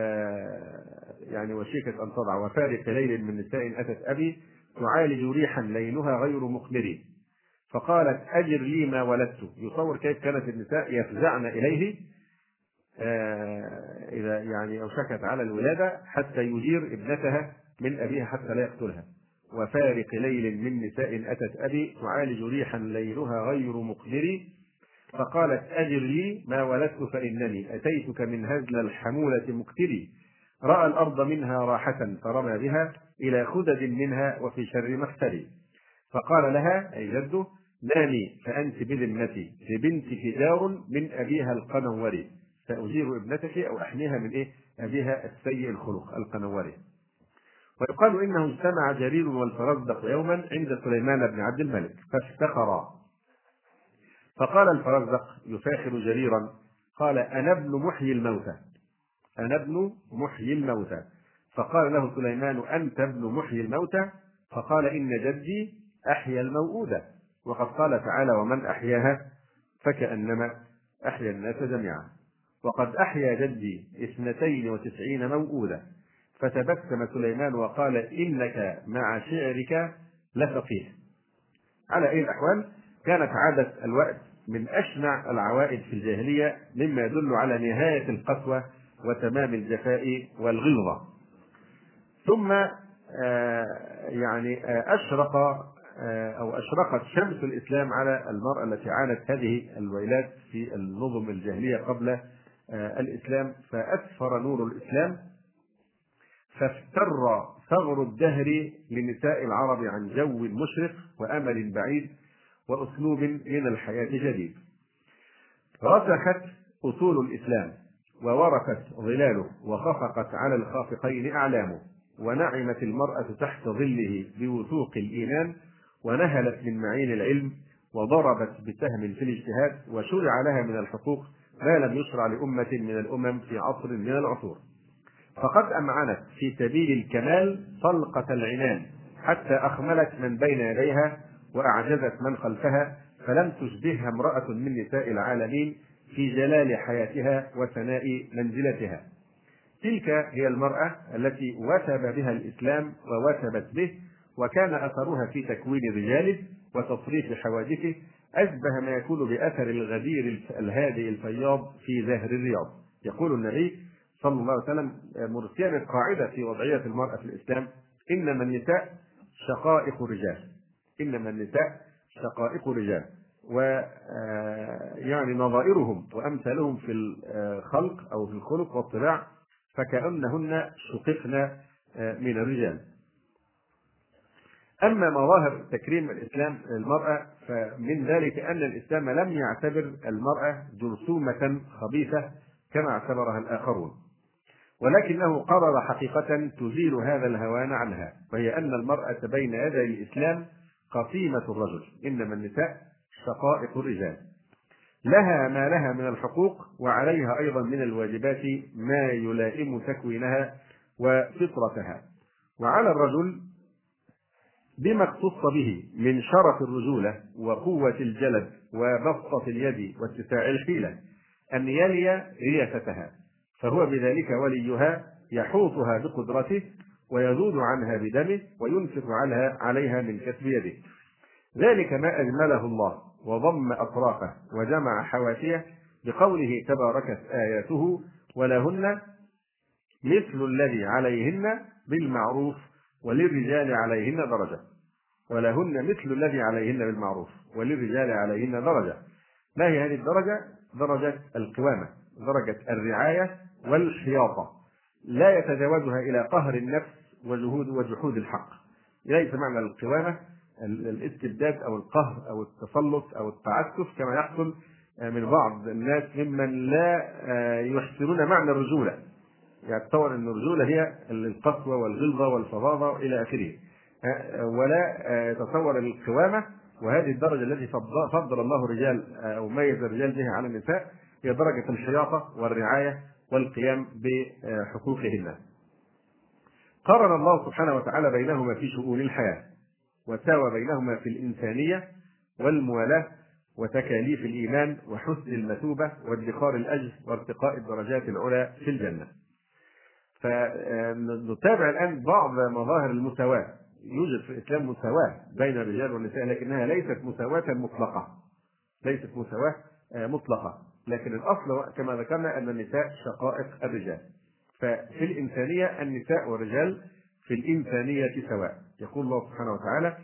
Speaker 1: يعني وشيكت أن تضع وفارق ليل من نساء أتت أبي تعالج ريحا ليلها غير مقمر فقالت أجر لي ما ولدت يصور كيف كانت النساء يفزعن إليه آه، إذا يعني أوشكت على الولادة حتى يجير ابنتها من أبيها حتى لا يقتلها وفارق ليل من نساء أتت أبي تعالج ريحا ليلها غير مقدري فقالت أجر لي ما ولدت فإنني أتيتك من هزل الحمولة مقتلي رأى الأرض منها راحة فرمى بها إلى خدد منها وفي شر مقتلي فقال لها أي جده نامي فأنت بذمتي لبنتك دار من أبيها القنوري سأزير ابنتك أو أحميها من إيه؟ أبيها السيء الخلق القنواري. ويقال إنه اجتمع جرير والفرزدق يوما عند سليمان بن عبد الملك فافتخرا. فقال الفرزدق يفاخر جريرا قال أنا ابن محيي الموتى. أنا ابن محيي الموتى. فقال له سليمان أنت ابن محيي الموتى فقال إن جدي أحيا الموؤودة وقد قال تعالى ومن أحياها فكأنما أحيا الناس جميعا وقد أحيا جدي اثنتين وتسعين موؤودة فتبسم سليمان وقال إنك مع شعرك لفقيه على أي الأحوال كانت عادة الوأد من أشنع العوائد في الجاهلية مما يدل على نهاية القسوة وتمام الجفاء والغلظة ثم آه، يعني آه، أشرق آه، أو أشرقت شمس الإسلام على المرأة التي عانت هذه الويلات في النظم الجاهلية قبل آه، الإسلام فأسفر نور الإسلام فافتر ثغر الدهر لنساء العرب عن جو مشرق وأمل بعيد وأسلوب من الحياة جديد رسخت أصول الإسلام وورثت ظلاله وخفقت على الخافقين أعلامه ونعمت المرأة تحت ظله بوثوق الإيمان ونهلت من معين العلم وضربت بسهم في الاجتهاد وشرع لها من الحقوق ما لم يشرع لأمة من الأمم في عصر من العصور فقد أمعنت في سبيل الكمال طلقة العنان حتى أخملت من بين يديها وأعجزت من خلفها فلم تشبهها امرأة من نساء العالمين في جلال حياتها وثناء منزلتها تلك هي المرأة التي وثب بها الإسلام ووثبت به وكان أثرها في تكوين رجاله وتصريف حوادثه أشبه ما يكون بأثر الغدير الهادئ الفياض في زهر الرياض يقول النبي صلى الله عليه وسلم مرسيا القاعدة في وضعية المرأة في الإسلام إنما النساء شقائق رجال إنما النساء شقائق رجال آه، يعني نظائرهم وأمثالهم في الخلق أو في الخلق والطباع فكأنهن شققن آه، من الرجال أما مظاهر تكريم الإسلام للمرأة فمن ذلك أن الإسلام لم يعتبر المرأة جرثومة خبيثة كما اعتبرها الآخرون ولكنه قرر حقيقة تزيل هذا الهوان عنها وهي أن المرأة بين يدي الإسلام قسيمة الرجل إنما النساء شقائق الرجال لها ما لها من الحقوق وعليها أيضا من الواجبات ما يلائم تكوينها وفطرتها وعلى الرجل بما اختص به من شرف الرجولة وقوة الجلد وبسطة اليد واتساع الحيلة أن يلي رياستها فهو بذلك وليها يحوطها بقدرته ويذود عنها بدمه وينفق عنها عليها من كسب يده ذلك ما أجمله الله وضم أطرافه وجمع حواشيه بقوله تباركت آياته ولهن مثل الذي عليهن بالمعروف وللرجال عليهن درجة ولهن مثل الذي عليهن بالمعروف وللرجال عليهن درجة ما هي هذه الدرجة؟ درجة القوامة درجة الرعاية والحياطة لا يتجاوزها إلى قهر النفس وجهود وجحود الحق ليس معنى القوامة الاستبداد أو القهر أو التسلط أو التعسف كما يحصل من بعض الناس ممن لا آه، يحسنون معنى الرجولة يتصور ان الرجوله هي القسوه والغلظه والفظاظه الى اخره ولا يتصور القوامه وهذه الدرجه التي فضل الله الرجال او ميز الرجال بها على النساء هي درجه الحياطه والرعايه والقيام بحقوقهن. قارن الله سبحانه وتعالى بينهما في شؤون الحياه وساوى بينهما في الانسانيه والموالاه وتكاليف الايمان وحسن المثوبه وادخار الاجر وارتقاء الدرجات العلى في الجنه. فنتابع آه، الآن بعض مظاهر المساواة يوجد في الإسلام مساواة بين الرجال والنساء لكنها ليست مساواة مطلقة ليست مساواة آه، مطلقة لكن الأصل كما ذكرنا أن النساء شقائق الرجال ففي الإنسانية النساء والرجال في الإنسانية سواء يقول الله سبحانه وتعالى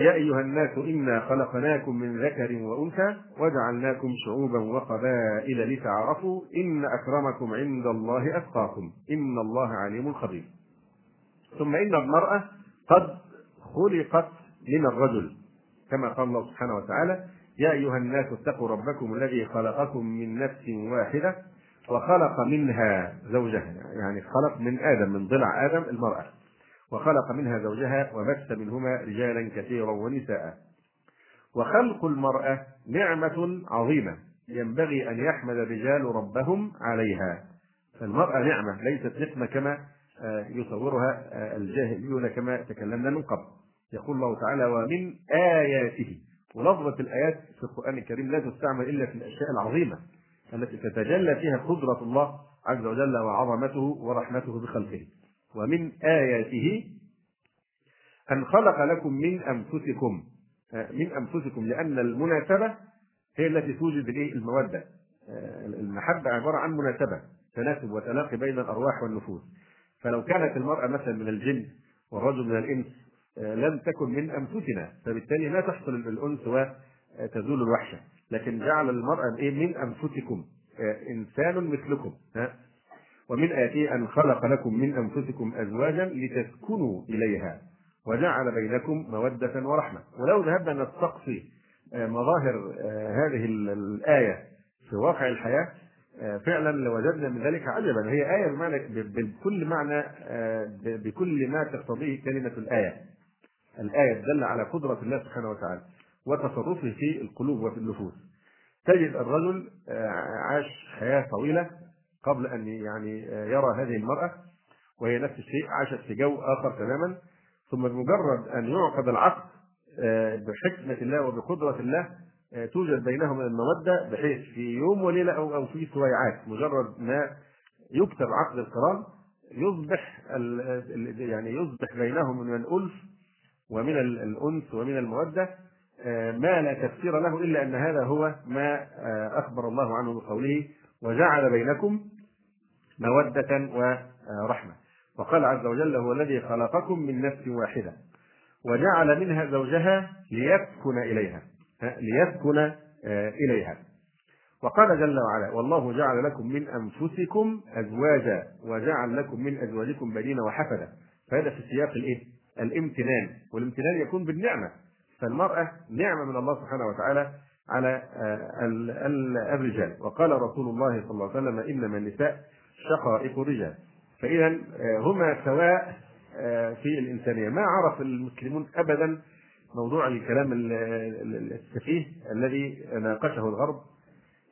Speaker 1: يا أيها الناس إنا خلقناكم من ذكر وأنثى وجعلناكم شعوبا وقبائل لتعرفوا إن أكرمكم عند الله أتقاكم إن الله عليم خبير ثم إن المرأة قد خلقت من الرجل كما قال الله سبحانه وتعالى يا أيها الناس اتقوا ربكم الذي خلقكم من نفس واحدة وخلق منها زوجها يعني خلق من آدم من ضلع آدم المرأة وخلق منها زوجها وبث منهما رجالا كثيرا ونساء وخلق المرأة نعمة عظيمة ينبغي أن يحمد الرجال ربهم عليها فالمرأة نعمة ليست نقمة كما آه، يصورها آه، الجاهليون كما تكلمنا من قبل يقول الله تعالى ومن آياته ولفظة الآيات في القرآن الكريم لا تستعمل إلا في الأشياء العظيمة التي تتجلى فيها قدرة الله عز وجل وعظمته ورحمته بخلقه ومن آياته أن خلق لكم من أنفسكم آه، من أنفسكم لأن المناسبة هي التي توجد الإيه؟ المودة آه، المحبة عبارة عن مناسبة تناسب وتلاقي بين الأرواح والنفوس فلو كانت المرأة مثلا من الجن والرجل من الإنس آه، لم تكن من أنفسنا فبالتالي لا تحصل الأنس وتزول الوحشة لكن جعل المرأة من أنفسكم إنسان مثلكم ومن آياته أن خلق لكم من أنفسكم أزواجا لتسكنوا إليها وجعل بينكم مودة ورحمة ولو ذهبنا نستقصي آه، مظاهر آه، هذه الآية في واقع الحياة آه، فعلا لوجدنا من ذلك عجبا هي آية بمعنى بكل معنى بكل ما تقتضيه كلمة الآية الآية تدل على قدرة الله سبحانه وتعالى وتصرفه في القلوب وفي النفوس تجد الرجل عاش حياة طويلة قبل ان يعني آه، يرى هذه المراه وهي نفس الشيء عاشت في جو اخر تماما ثم بمجرد ان يعقد العقد آه، بحكمه الله وبقدره الله آه، توجد بينهما الموده بحيث في يوم وليله او او في سويعات مجرد ما يكتب عقد القران يصبح يعني يصبح بينهم من الالف ومن الانس ومن الموده ما لا تفسير له الا ان هذا هو ما اخبر الله عنه بقوله وجعل بينكم مودة ورحمة وقال عز وجل هو الذي خلقكم من نفس واحدة وجعل منها زوجها ليسكن إليها ليسكن آه، إليها وقال جل وعلا والله جعل لكم من أنفسكم أزواجا وجعل لكم من أزواجكم بنين وحفدة فهذا في سياق الإيه؟ الامتنان والامتنان يكون بالنعمة فالمرأة نعمة من الله سبحانه وتعالى على آه، الرجال وقال رسول الله صلى الله عليه وسلم إنما النساء شقائق الرجال فإذا هما سواء آه، في الإنسانية ما عرف المسلمون أبدا موضوع الكلام السفيه الذي ناقشه الغرب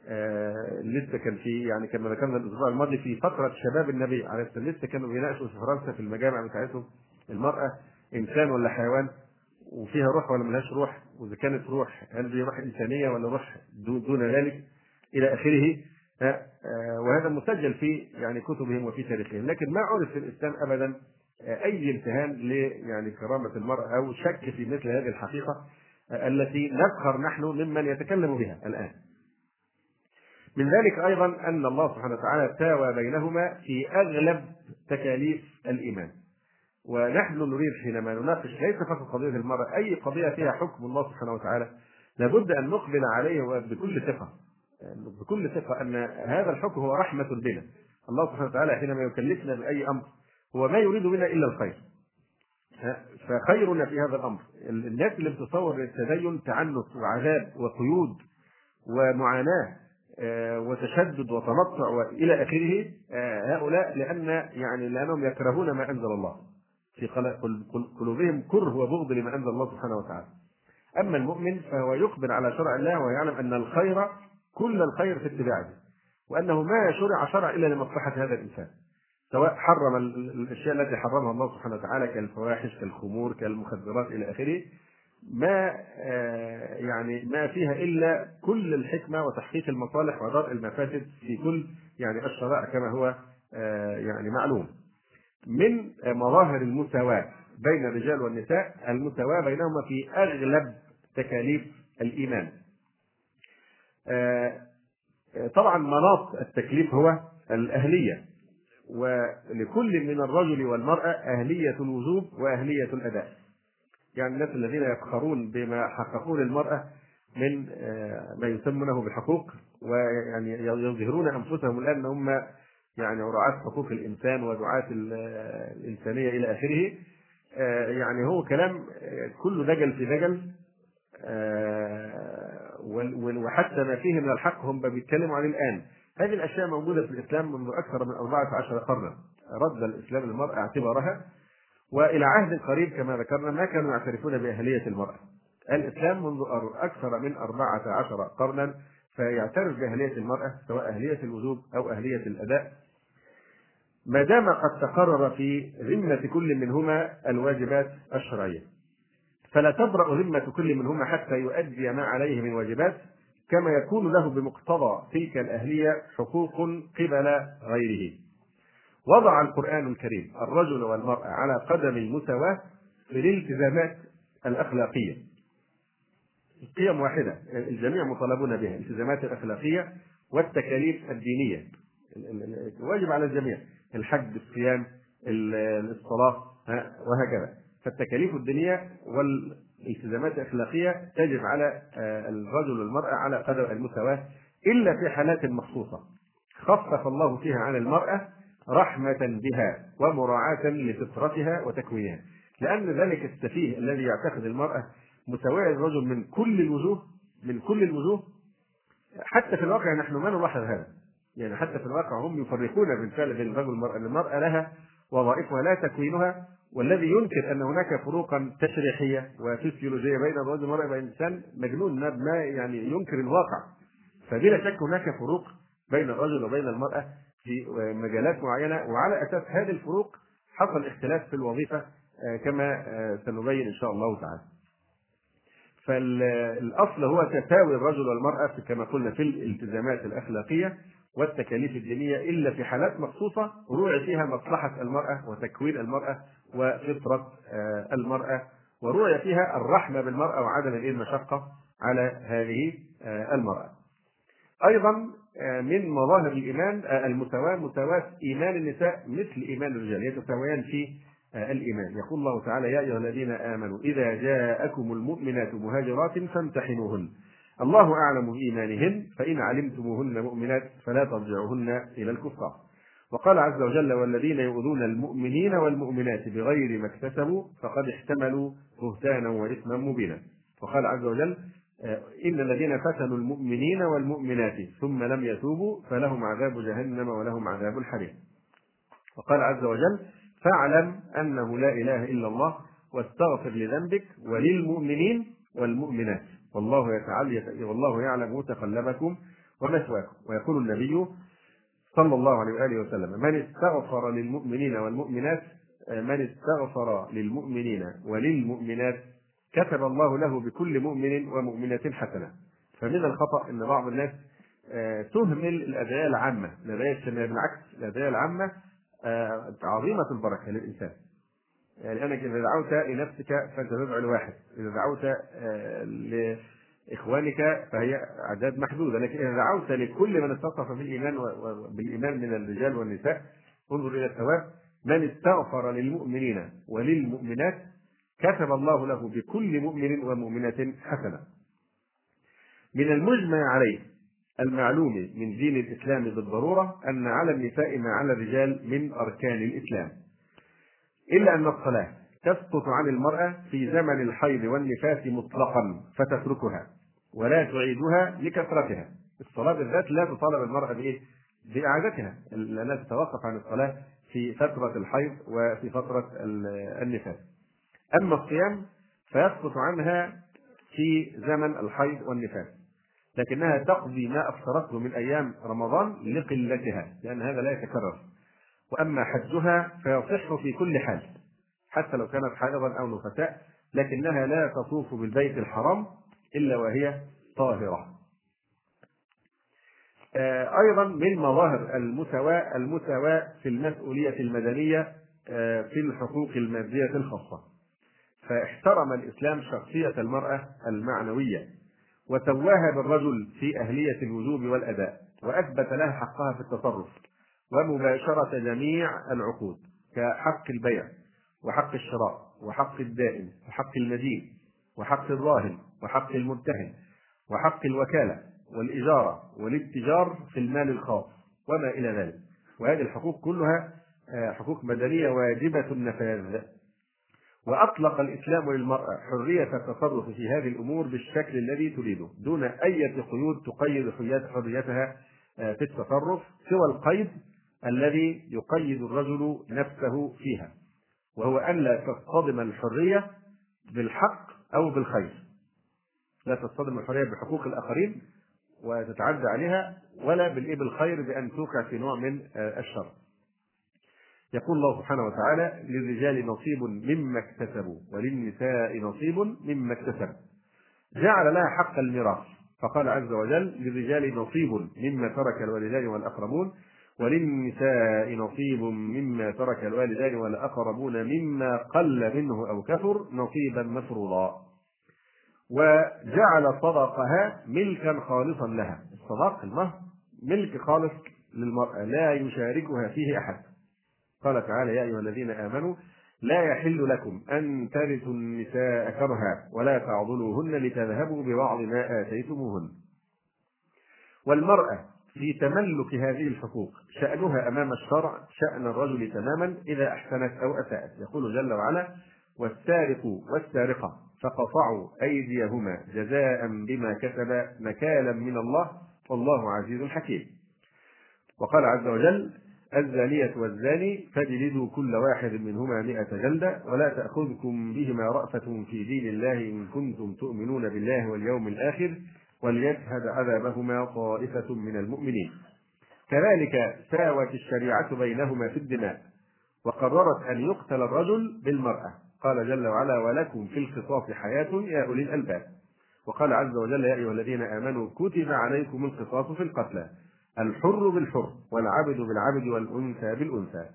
Speaker 1: آه، لسه كان في يعني كما ذكرنا الاسبوع الماضي في فتره شباب النبي عليه السلام لسه كانوا بيناقشوا في فرنسا في المجامع بتاعتهم المراه انسان ولا حيوان وفيها روح ولا ملهاش روح واذا كانت روح هل دي روح انسانيه ولا روح دون ذلك الى اخره آه، آه، وهذا مسجل في يعني كتبهم وفي تاريخهم لكن ما عرف في الاسلام ابدا آه، اي امتهان ل يعني كرامه المراه او شك في مثل هذه الحقيقه التي نفخر نحن ممن يتكلم بها الان. من ذلك ايضا ان الله سبحانه وتعالى ساوى بينهما في اغلب تكاليف الايمان. ونحن نريد حينما نناقش ليس فقط قضيه المراه، اي قضيه فيها حكم الله سبحانه وتعالى لابد ان نقبل عليه بكل ثقه بكل ثقة أن هذا الحكم هو رحمة بنا الله سبحانه وتعالى حينما يكلفنا بأي أمر هو ما يريد منا إلا الخير فخيرنا في هذا الأمر الناس اللي بتتصور التدين تعنت وعذاب وقيود ومعاناة آه، وتشدد وتنطع والى اخره آه، هؤلاء لان يعني لانهم يكرهون ما انزل الله في قلوبهم كره وبغض لما انزل الله سبحانه وتعالى. اما المؤمن فهو يقبل على شرع الله ويعلم ان الخير كل الخير في اتباعه وأنه ما شرع شرع إلا لمصلحة هذا الإنسان سواء حرم الأشياء التي حرمها الله سبحانه وتعالى كالفواحش كالخمور كالمخدرات إلى آخره ما آه، يعني ما فيها إلا كل الحكمة وتحقيق المصالح ودرء المفاسد في كل يعني الشرائع كما هو آه، يعني معلوم من آه، مظاهر المساواة بين الرجال والنساء المساواة بينهما في أغلب تكاليف الإيمان آه، طبعا مناط التكليف هو الأهلية ولكل من الرجل والمرأة أهلية الوجوب وأهلية الأداء يعني الناس الذين يفخرون بما حققوه للمرأة من آه، ما يسمونه بالحقوق ويعني يظهرون أنفسهم الآن هم يعني رعاة حقوق الإنسان ودعاة آه، الإنسانية إلى آخره يعني هو كلام كله دجل في دجل وحتى ما فيه من الحق هم بيتكلموا عليه الآن هذه الأشياء موجودة في الإسلام منذ أكثر من 14 قرنا رد الإسلام للمرأة اعتبارها وإلى عهد قريب كما ذكرنا ما كانوا يعترفون بأهلية المرأة الإسلام منذ أكثر من 14 قرنا فيعترف بأهلية المرأة سواء أهلية الوجوب أو أهلية الأداء ما دام قد تقرر في ذمة كل منهما الواجبات الشرعية فلا تبرأ ذمة كل منهما حتى يؤدي ما عليه من واجبات كما يكون له بمقتضى تلك الأهلية حقوق قبل غيره وضع القرآن الكريم الرجل والمرأة على قدم المساواة في الالتزامات الأخلاقية القيم واحدة الجميع مطالبون بها الالتزامات الأخلاقية والتكاليف الدينية واجب على الجميع الحج الصيام الصلاة وهكذا فالتكاليف الدينية والالتزامات الأخلاقية تجب على آه، الرجل والمرأة على قدر المساواة إلا في حالات مخصوصة خفف الله فيها عن المرأة رحمة بها ومراعاة لفطرتها وتكوينها لأن ذلك السفيه الذي يعتقد المرأة مساواة الرجل من كل الوجوه من كل الوجوه حتى في الواقع نحن ما نلاحظ هذا يعني حتى في الواقع هم يفرقون بالفعل بين الرجل والمرأة المرأة لها وظائفها لا تكوينها والذي ينكر ان هناك فروقا تشريحيه وفسيولوجيه بين الرجل والمراه بين الانسان مجنون ما يعني ينكر الواقع فبلا شك هناك فروق بين الرجل وبين المراه في مجالات معينه وعلى اساس هذه الفروق حصل اختلاف في الوظيفه آه، كما آه، سنبين ان شاء الله تعالى. فالاصل هو تساوي الرجل والمراه كما قلنا في الالتزامات الاخلاقيه والتكاليف الدينيه الا في حالات مخصوصه روعي فيها مصلحه المراه وتكوين المراه وفطرة آه، المرأة وروي فيها الرحمة بالمرأة وعدم المشقة على هذه آه، المرأة أيضا آه، من مظاهر الإيمان المساواة مساواة إيمان النساء مثل إيمان الرجال يتساويان في الإيمان يقول الله تعالى يا أيها الذين آمنوا إذا جاءكم المؤمنات مهاجرات فامتحنوهن الله أعلم بإيمانهن فإن علمتموهن مؤمنات فلا ترجعوهن إلى الكفار وقال عز وجل والذين يؤذون المؤمنين والمؤمنات بغير ما اكتسبوا فقد احتملوا بهتانا واثما مبينا وقال عز وجل آه، إن الذين فتنوا المؤمنين والمؤمنات ثم لم يتوبوا فلهم عذاب جهنم ولهم عذاب الحريق وقال عز وجل فاعلم أنه لا إله إلا الله واستغفر لذنبك وللمؤمنين والمؤمنات والله يتعلم والله يعلم متقلبكم ومثواكم ويقول النبي صلى الله عليه واله وسلم من استغفر للمؤمنين والمؤمنات آه، من استغفر للمؤمنين وللمؤمنات كتب الله له بكل مؤمن ومؤمنة حسنة فمن الخطأ أن بعض الناس آه، تهمل الأدعية العامة الأدعية الشمالية بالعكس الأدعية العامة آه، عظيمة البركة للإنسان لأنك يعني إذا دعوت لنفسك فأنت تدعو لواحد إذا دعوت إخوانك فهي أعداد محدودة لكن إذا دعوت لكل من في بالإيمان بالإيمان من الرجال والنساء انظر إلى الثواب من استغفر للمؤمنين وللمؤمنات كتب الله له بكل مؤمن ومؤمنة حسنة من المجمع عليه المعلوم من دين الإسلام بالضرورة أن على النساء ما على الرجال من أركان الإسلام إلا أن الصلاة تسقط عن المرأة في زمن الحيض والنفاس مطلقا فتتركها ولا تعيدها لكثرتها الصلاة بالذات لا تطالب المرأة بإيه؟ بإعادتها لأنها تتوقف عن الصلاة في فترة الحيض وفي فترة النفاس أما الصيام فيسقط عنها في زمن الحيض والنفاس لكنها تقضي ما أفطرته من أيام رمضان لقلتها لأن هذا لا يتكرر وأما حجها فيصح في كل حال حتى لو كانت حائضا أو نفساء لكنها لا تطوف بالبيت الحرام إلا وهي طاهرة آه، أيضا من مظاهر المساواة المساواة في المسؤولية المدنية آه، في الحقوق المادية الخاصة فاحترم الإسلام شخصية المرأة المعنوية وسواها بالرجل في أهلية الوجوب والأداء وأثبت لها حقها في التصرف ومباشرة جميع العقود كحق البيع وحق الشراء وحق الدائن وحق المدين وحق الراهن وحق الممتهن وحق الوكالة والإجارة والاتجار في المال الخاص وما إلى ذلك وهذه الحقوق كلها آه، حقوق مدنية واجبة النفاذ وأطلق الإسلام للمرأة حرية التصرف في هذه الأمور بالشكل الذي تريده دون أي قيود تقيد حريتها آه، في التصرف سوى القيد الذي يقيد الرجل نفسه فيها وهو ألا تصطدم الحرية بالحق أو بالخير لا تصطدم الحريه بحقوق الاخرين وتتعدى عليها ولا بالايه بالخير بان توقع في نوع من آه، الشر. يقول الله سبحانه وتعالى: للرجال نصيب مما اكتسبوا وللنساء نصيب مما اكتسبوا. جعل لها حق الميراث فقال عز وجل: للرجال نصيب مما ترك الوالدان والاقربون وللنساء نصيب مما ترك الوالدان والاقربون مما قل منه او كثر نصيبا مفروضا. وجعل صدقها ملكا خالصا لها الصداق المهر ملك خالص للمرأة لا يشاركها فيه أحد قال تعالى يا أيها الذين آمنوا لا يحل لكم أن ترثوا النساء كرها ولا تعضلوهن لتذهبوا ببعض ما آتيتموهن والمرأة في تملك هذه الحقوق شأنها أمام الشرع شأن الرجل تماما إذا أحسنت أو أساءت يقول جل وعلا والسارق والسارقة فقطعوا أيديهما جزاء بما كسبا نكالا من الله والله عزيز حكيم وقال عز وجل الزانية والزاني فاجلدوا كل واحد منهما مئة جلدة ولا تأخذكم بهما رأفة في دين الله إن كنتم تؤمنون بالله واليوم الآخر وليشهد عذابهما طائفة من المؤمنين كذلك ساوت الشريعة بينهما في الدماء وقررت أن يقتل الرجل بالمرأة قال جل وعلا ولكم في القصاص حياة يا أولي الألباب وقال عز وجل يا أيها الذين آمنوا كتب عليكم القصاص في القتلى الحر بالحر والعبد بالعبد والأنثى بالأنثى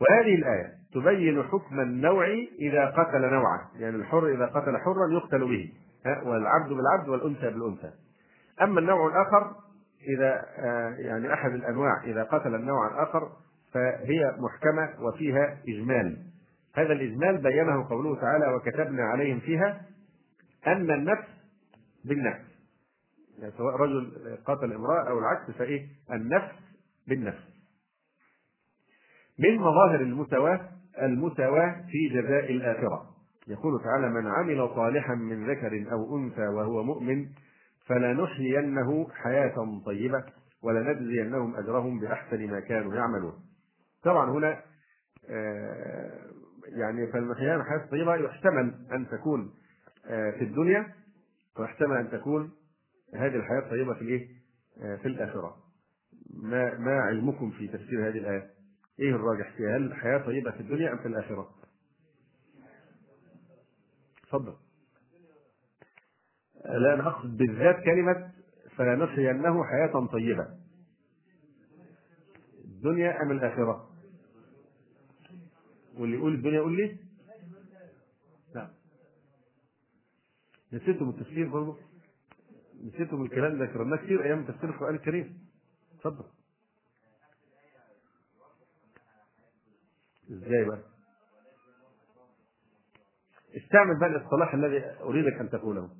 Speaker 1: وهذه الآية تبين حكم النوع إذا قتل نوعا يعني الحر إذا قتل حرا يقتل به والعبد بالعبد والأنثى بالأنثى أما النوع الآخر إذا آه، يعني أحد الأنواع إذا قتل النوع الآخر فهي محكمة وفيها إجمال هذا الإجمال بينه قوله تعالى وكتبنا عليهم فيها أن النفس بالنفس يعني سواء رجل قاتل امرأة أو العكس فإيه النفس بالنفس من مظاهر المساواة المساواة في جزاء الآخرة يقول تعالى من عمل صالحا من ذكر أو أنثى وهو مؤمن فلنحيينه حياة طيبة ولنجزينهم أجرهم بأحسن ما كانوا يعملون طبعا هنا آه، يعني فالمخيانة حياة طيبة يحتمل أن تكون آه، في الدنيا ويحتمل أن تكون هذه الحياة الطيبة في الإيه؟ آه، في الآخرة. ما ما علمكم في تفسير هذه الآية؟ إيه الراجح فيها؟ هل الحياة طيبة في الدنيا أم في الآخرة؟ تفضل. لا أنا أقصد بالذات كلمة فلنحيينه حياة طيبة. الدنيا أم الآخرة؟ واللي يقول الدنيا يقول لي نعم نسيتم التفسير برضه نسيتم الكلام ده كرمناه كتير ايام تفسير القران الكريم اتفضل ازاي بقى استعمل بقى الاصطلاح الذي اريدك ان تقوله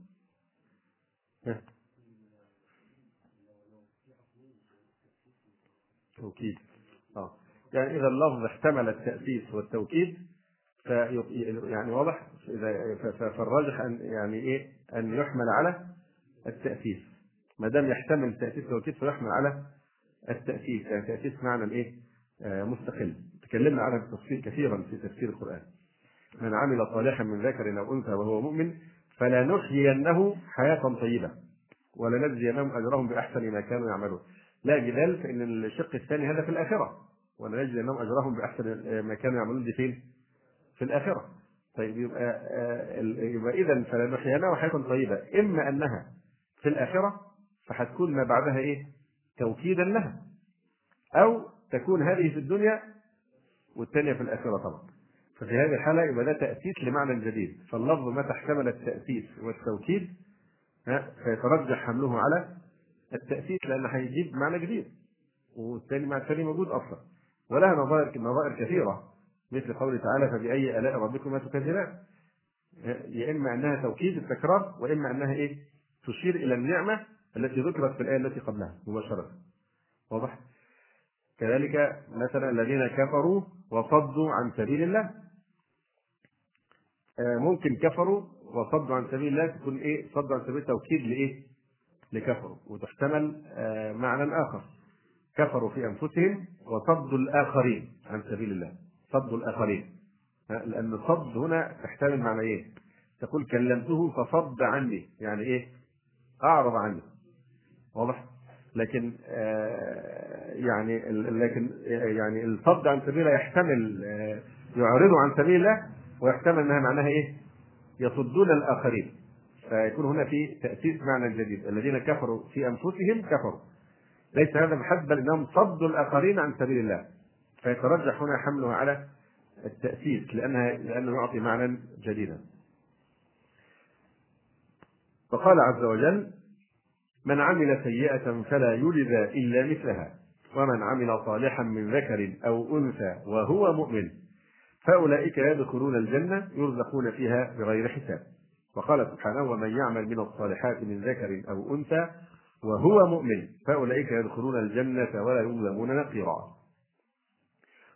Speaker 1: توكيد يعني إذا اللفظ احتمل التأسيس والتوكيد في يعني واضح فالراجح أن يعني إيه أن يحمل على التأسيس ما دام يحتمل التاسيس والتوكيد فيحمل على التأسيس يعني تأسيس معنى الإيه آه، مستقل تكلمنا عنها بالتفصيل كثيرا في تفسير القرآن من عمل صالحا من ذكر أو أنثى وهو مؤمن فلنحيينه حياة طيبة ولنجزينهم أجرهم بأحسن ما كانوا يعملون لا جدال فإن الشق الثاني هذا في الآخرة ونجزي انهم اجرهم باحسن ما كانوا يعملون دي فين؟ في الاخره. طيب يبقى آه، يبقى اذا فلنحيينه حياه طيبه اما انها في الاخره فهتكون ما بعدها ايه؟ توكيدا لها. او تكون هذه في الدنيا والثانيه في الاخره طبعا. ففي هذه الحاله يبقى ده تاسيس لمعنى جديد، فاللفظ متى احتمل التاسيس والتوكيد فيترجح حمله على التاسيس لان هيجيب معنى جديد والثاني مع الثاني موجود اصلا. ولها نظائر نظائر كثيرة مثل قوله تعالى فبأي آلاء ربكما تكذبان يا إما أنها توكيد التكرار وإما أنها إيه تشير إلى النعمة التي ذكرت في الآية التي قبلها مباشرة واضح كذلك مثلا الذين كفروا وصدوا عن سبيل الله آه، ممكن كفروا وصدوا عن سبيل الله تكون ايه صدوا عن سبيل توكيد لايه لكفروا وتحتمل آه، معنى اخر كفروا في انفسهم وصد الآخرين عن سبيل الله صد الآخرين لأن صد هنا تحتمل معنى إيه؟ تقول كلمته فصد عني يعني إيه؟ أعرض عني واضح؟ لكن آه، يعني لكن آه، يعني الصد عن سبيل الله يحتمل آه يعرضه عن سبيل الله ويحتمل انها معناها ايه؟ يصدون الاخرين فيكون هنا في تاسيس معنى جديد الذين كفروا في انفسهم كفروا ليس هذا محبا انهم صدوا الاخرين عن سبيل الله فيترجح هنا حمله على التاسيس لانها لانه يعطي معنى جديدا فقال عز وجل من عمل سيئة فلا يجزى إلا مثلها ومن عمل صالحا من ذكر أو أنثى وهو مؤمن فأولئك يدخلون الجنة يرزقون فيها بغير حساب وقال سبحانه ومن يعمل من الصالحات من ذكر أو أنثى وهو مؤمن فأولئك يدخلون الجنة ولا يظلمون نقيرا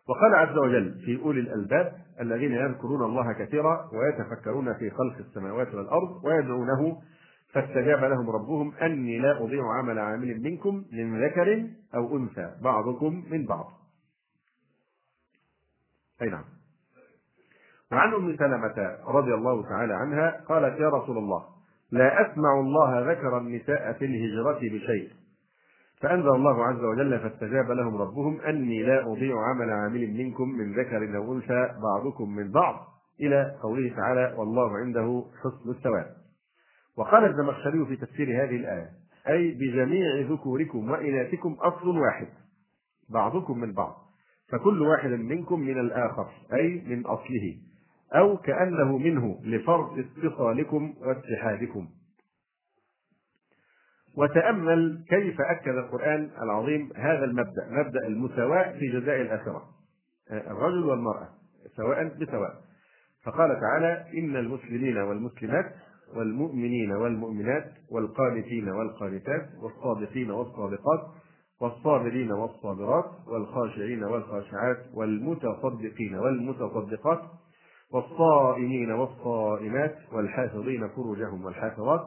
Speaker 1: وقال عز وجل في أولي الألباب الذين يذكرون الله كثيرا ويتفكرون في خلق السماوات والأرض ويدعونه فاستجاب لهم ربهم أني لا أضيع عمل عامل منكم من ذكر أو أنثى بعضكم من بعض أي نعم وعن أم سلمة رضي الله تعالى عنها قالت يا رسول الله لا أسمع الله ذكر النساء في الهجرة بشيء فأنزل الله عز وجل فاستجاب لهم ربهم أني لا أضيع عمل عامل منكم من ذكر أو أنثى بعضكم من بعض إلى قوله تعالى والله عنده حسن الثواب وقال الزمخشري في تفسير هذه الآية أي بجميع ذكوركم وإناثكم أصل واحد بعضكم من بعض فكل واحد منكم من الآخر أي من أصله أو كأنه منه لفرط اتصالكم واتحادكم وتأمل كيف أكد القرآن العظيم هذا المبدأ مبدأ المساواة في جزاء الآخرة الرجل والمرأة سواء بسواء فقال تعالى إن المسلمين والمسلمات والمؤمنين والمؤمنات والقانتين والقانتات والصادقين والصادقات والصابرين والصابرات والخاشعين والخاشعات والمتصدقين والمتصدقات والصائمين والصائمات والحافظين فروجهم والحافظات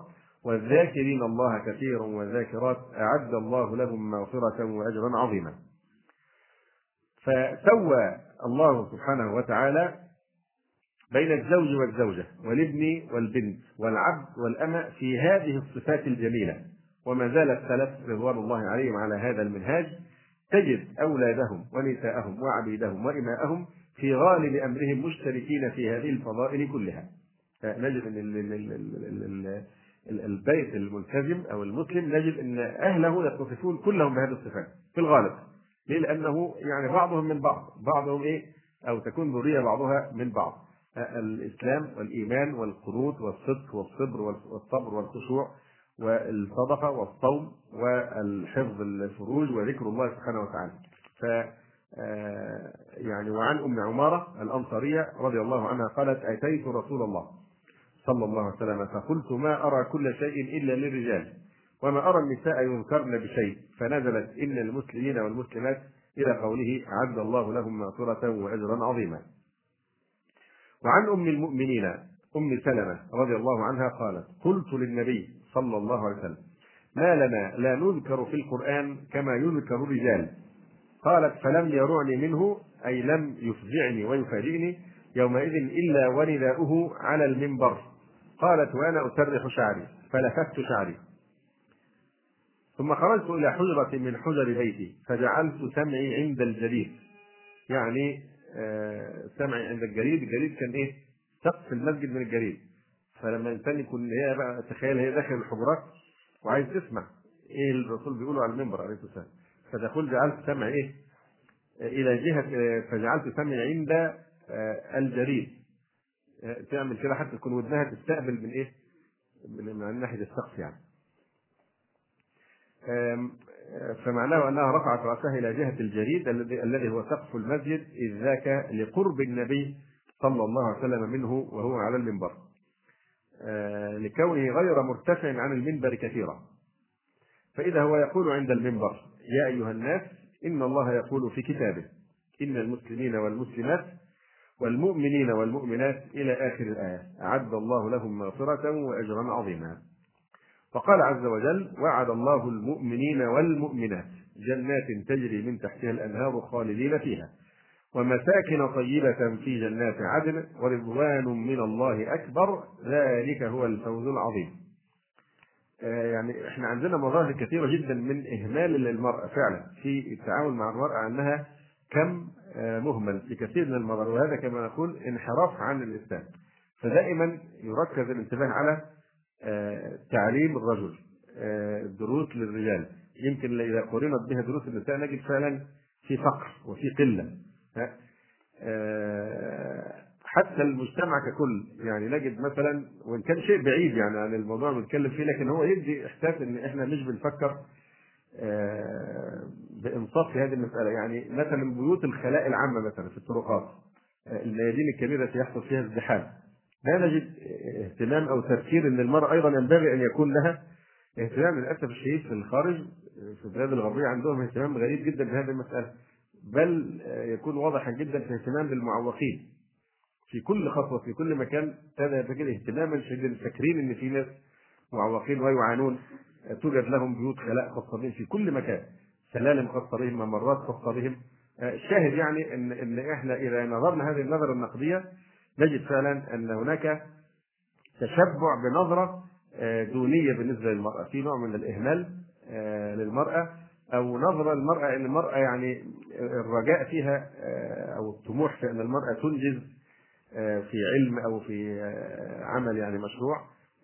Speaker 1: والذاكرين الله كثيرا والذاكرات أعد الله لهم مغفرة وأجرا عظيما فسوى الله سبحانه وتعالى بين الزوج والزوجة والابن والبنت والعبد والأمة في هذه الصفات الجميلة وما زال السلف رضوان الله عليهم على هذا المنهاج تجد أولادهم ونساءهم وعبيدهم وإماءهم في غالب أمرهم مشتركين في هذه الفضائل كلها آه، نجد أن البيت الملتزم أو المسلم نجد أن أهله يتصفون كلهم بهذه الصفات في الغالب ليه؟ لأنه يعني بعضهم من بعض بعضهم إيه أو تكون ذرية بعضها من بعض آه، الإسلام والإيمان والقنوت والصدق والصبر والصبر والخشوع والصدقة والصوم والحفظ الفروج وذكر الله سبحانه وتعالى ف آه، يعني وعن ام عماره الانصاريه رضي الله عنها قالت اتيت رسول الله صلى الله عليه وسلم فقلت ما ارى كل شيء الا للرجال وما ارى النساء ينكرن بشيء فنزلت ان المسلمين والمسلمات الى قوله اعد الله لهم مغفره واجرا عظيما. وعن ام المؤمنين ام سلمه رضي الله عنها قالت: قلت للنبي صلى الله عليه وسلم: ما لنا لا نذكر في القران كما يذكر الرجال. قالت فلم يرعني منه أي لم يفزعني ويفاجئني يومئذ إلا ورداؤه على المنبر قالت وأنا أسرح شعري فلففت شعري ثم خرجت إلى حجرة من حجر بيتي فجعلت سمعي عند الجليد يعني آه، سمعي عند الجليد الجليد كان إيه سقف المسجد من الجليد فلما الإنسان يكون هي بقى تخيل هي داخل الحجرات وعايز تسمع إيه الرسول بيقوله على المنبر عليه الصلاة والسلام فدخول جعلت سمعي إيه الى جهه فجعلت سمعي عند آه، الجريد آه، تعمل كده حتى تكون ودنها تستقبل من ايه؟ من ناحيه السقف يعني. آه، فمعناه انها رفعت راسها الى جهه الجريد الذي الذي هو سقف المسجد اذ ذاك لقرب النبي صلى الله عليه وسلم منه وهو على المنبر. لكونه غير مرتفع عن المنبر كثيرا. فاذا هو يقول عند المنبر: يا ايها الناس إن الله يقول في كتابه إن المسلمين والمسلمات والمؤمنين والمؤمنات إلى آخر الآية أعد الله لهم مغفرة وأجرا عظيما وقال عز وجل وعد الله المؤمنين والمؤمنات جنات تجري من تحتها الأنهار خالدين فيها ومساكن طيبة في جنات عدن ورضوان من الله أكبر ذلك هو الفوز العظيم آه، يعني احنا عندنا مظاهر كثيره جدا من اهمال للمراه فعلا في التعامل مع المراه انها كم آه، مهمل في كثير من المظاهر وهذا كما نقول انحراف عن الاسلام فدائما يركز الانتباه على آه، تعليم الرجل الدروس للرجال يمكن اذا قرنت بها دروس النساء نجد فعلا في فقر وفي قله حتى المجتمع ككل يعني نجد مثلا وان كان شيء بعيد يعني عن الموضوع اللي بنتكلم فيه لكن هو يدي احساس ان احنا مش بنفكر آه، بانصاف في هذه المساله يعني مثلا بيوت الخلاء العامه مثلا في الطرقات آه، الميادين الكبيره التي يحصل فيها ازدحام لا نجد اهتمام او تفكير ان المراه ايضا ينبغي ان يكون لها اهتمام للاسف الشديد في الخارج في البلاد الغربيه عندهم اهتمام غريب جدا بهذه المساله بل آه، يكون واضحا جدا في اهتمام بالمعوقين في كل خطوه في كل مكان هذا يتجد اهتماما شديدا فاكرين ان في ناس معوقين ويعانون توجد لهم بيوت خلاء خاصه بهم في كل مكان سلالم خاصه بهم ممرات خاصه بهم الشاهد يعني ان ان احنا اذا نظرنا هذه النظره النقديه نجد فعلا ان هناك تشبع بنظره آه، دونيه بالنسبه للمراه في نوع من الاهمال آه، للمراه او نظره للمراه ان المراه يعني آه، الرجاء فيها او الطموح في ان المراه تنجز آه، في علم او في آه، عمل يعني مشروع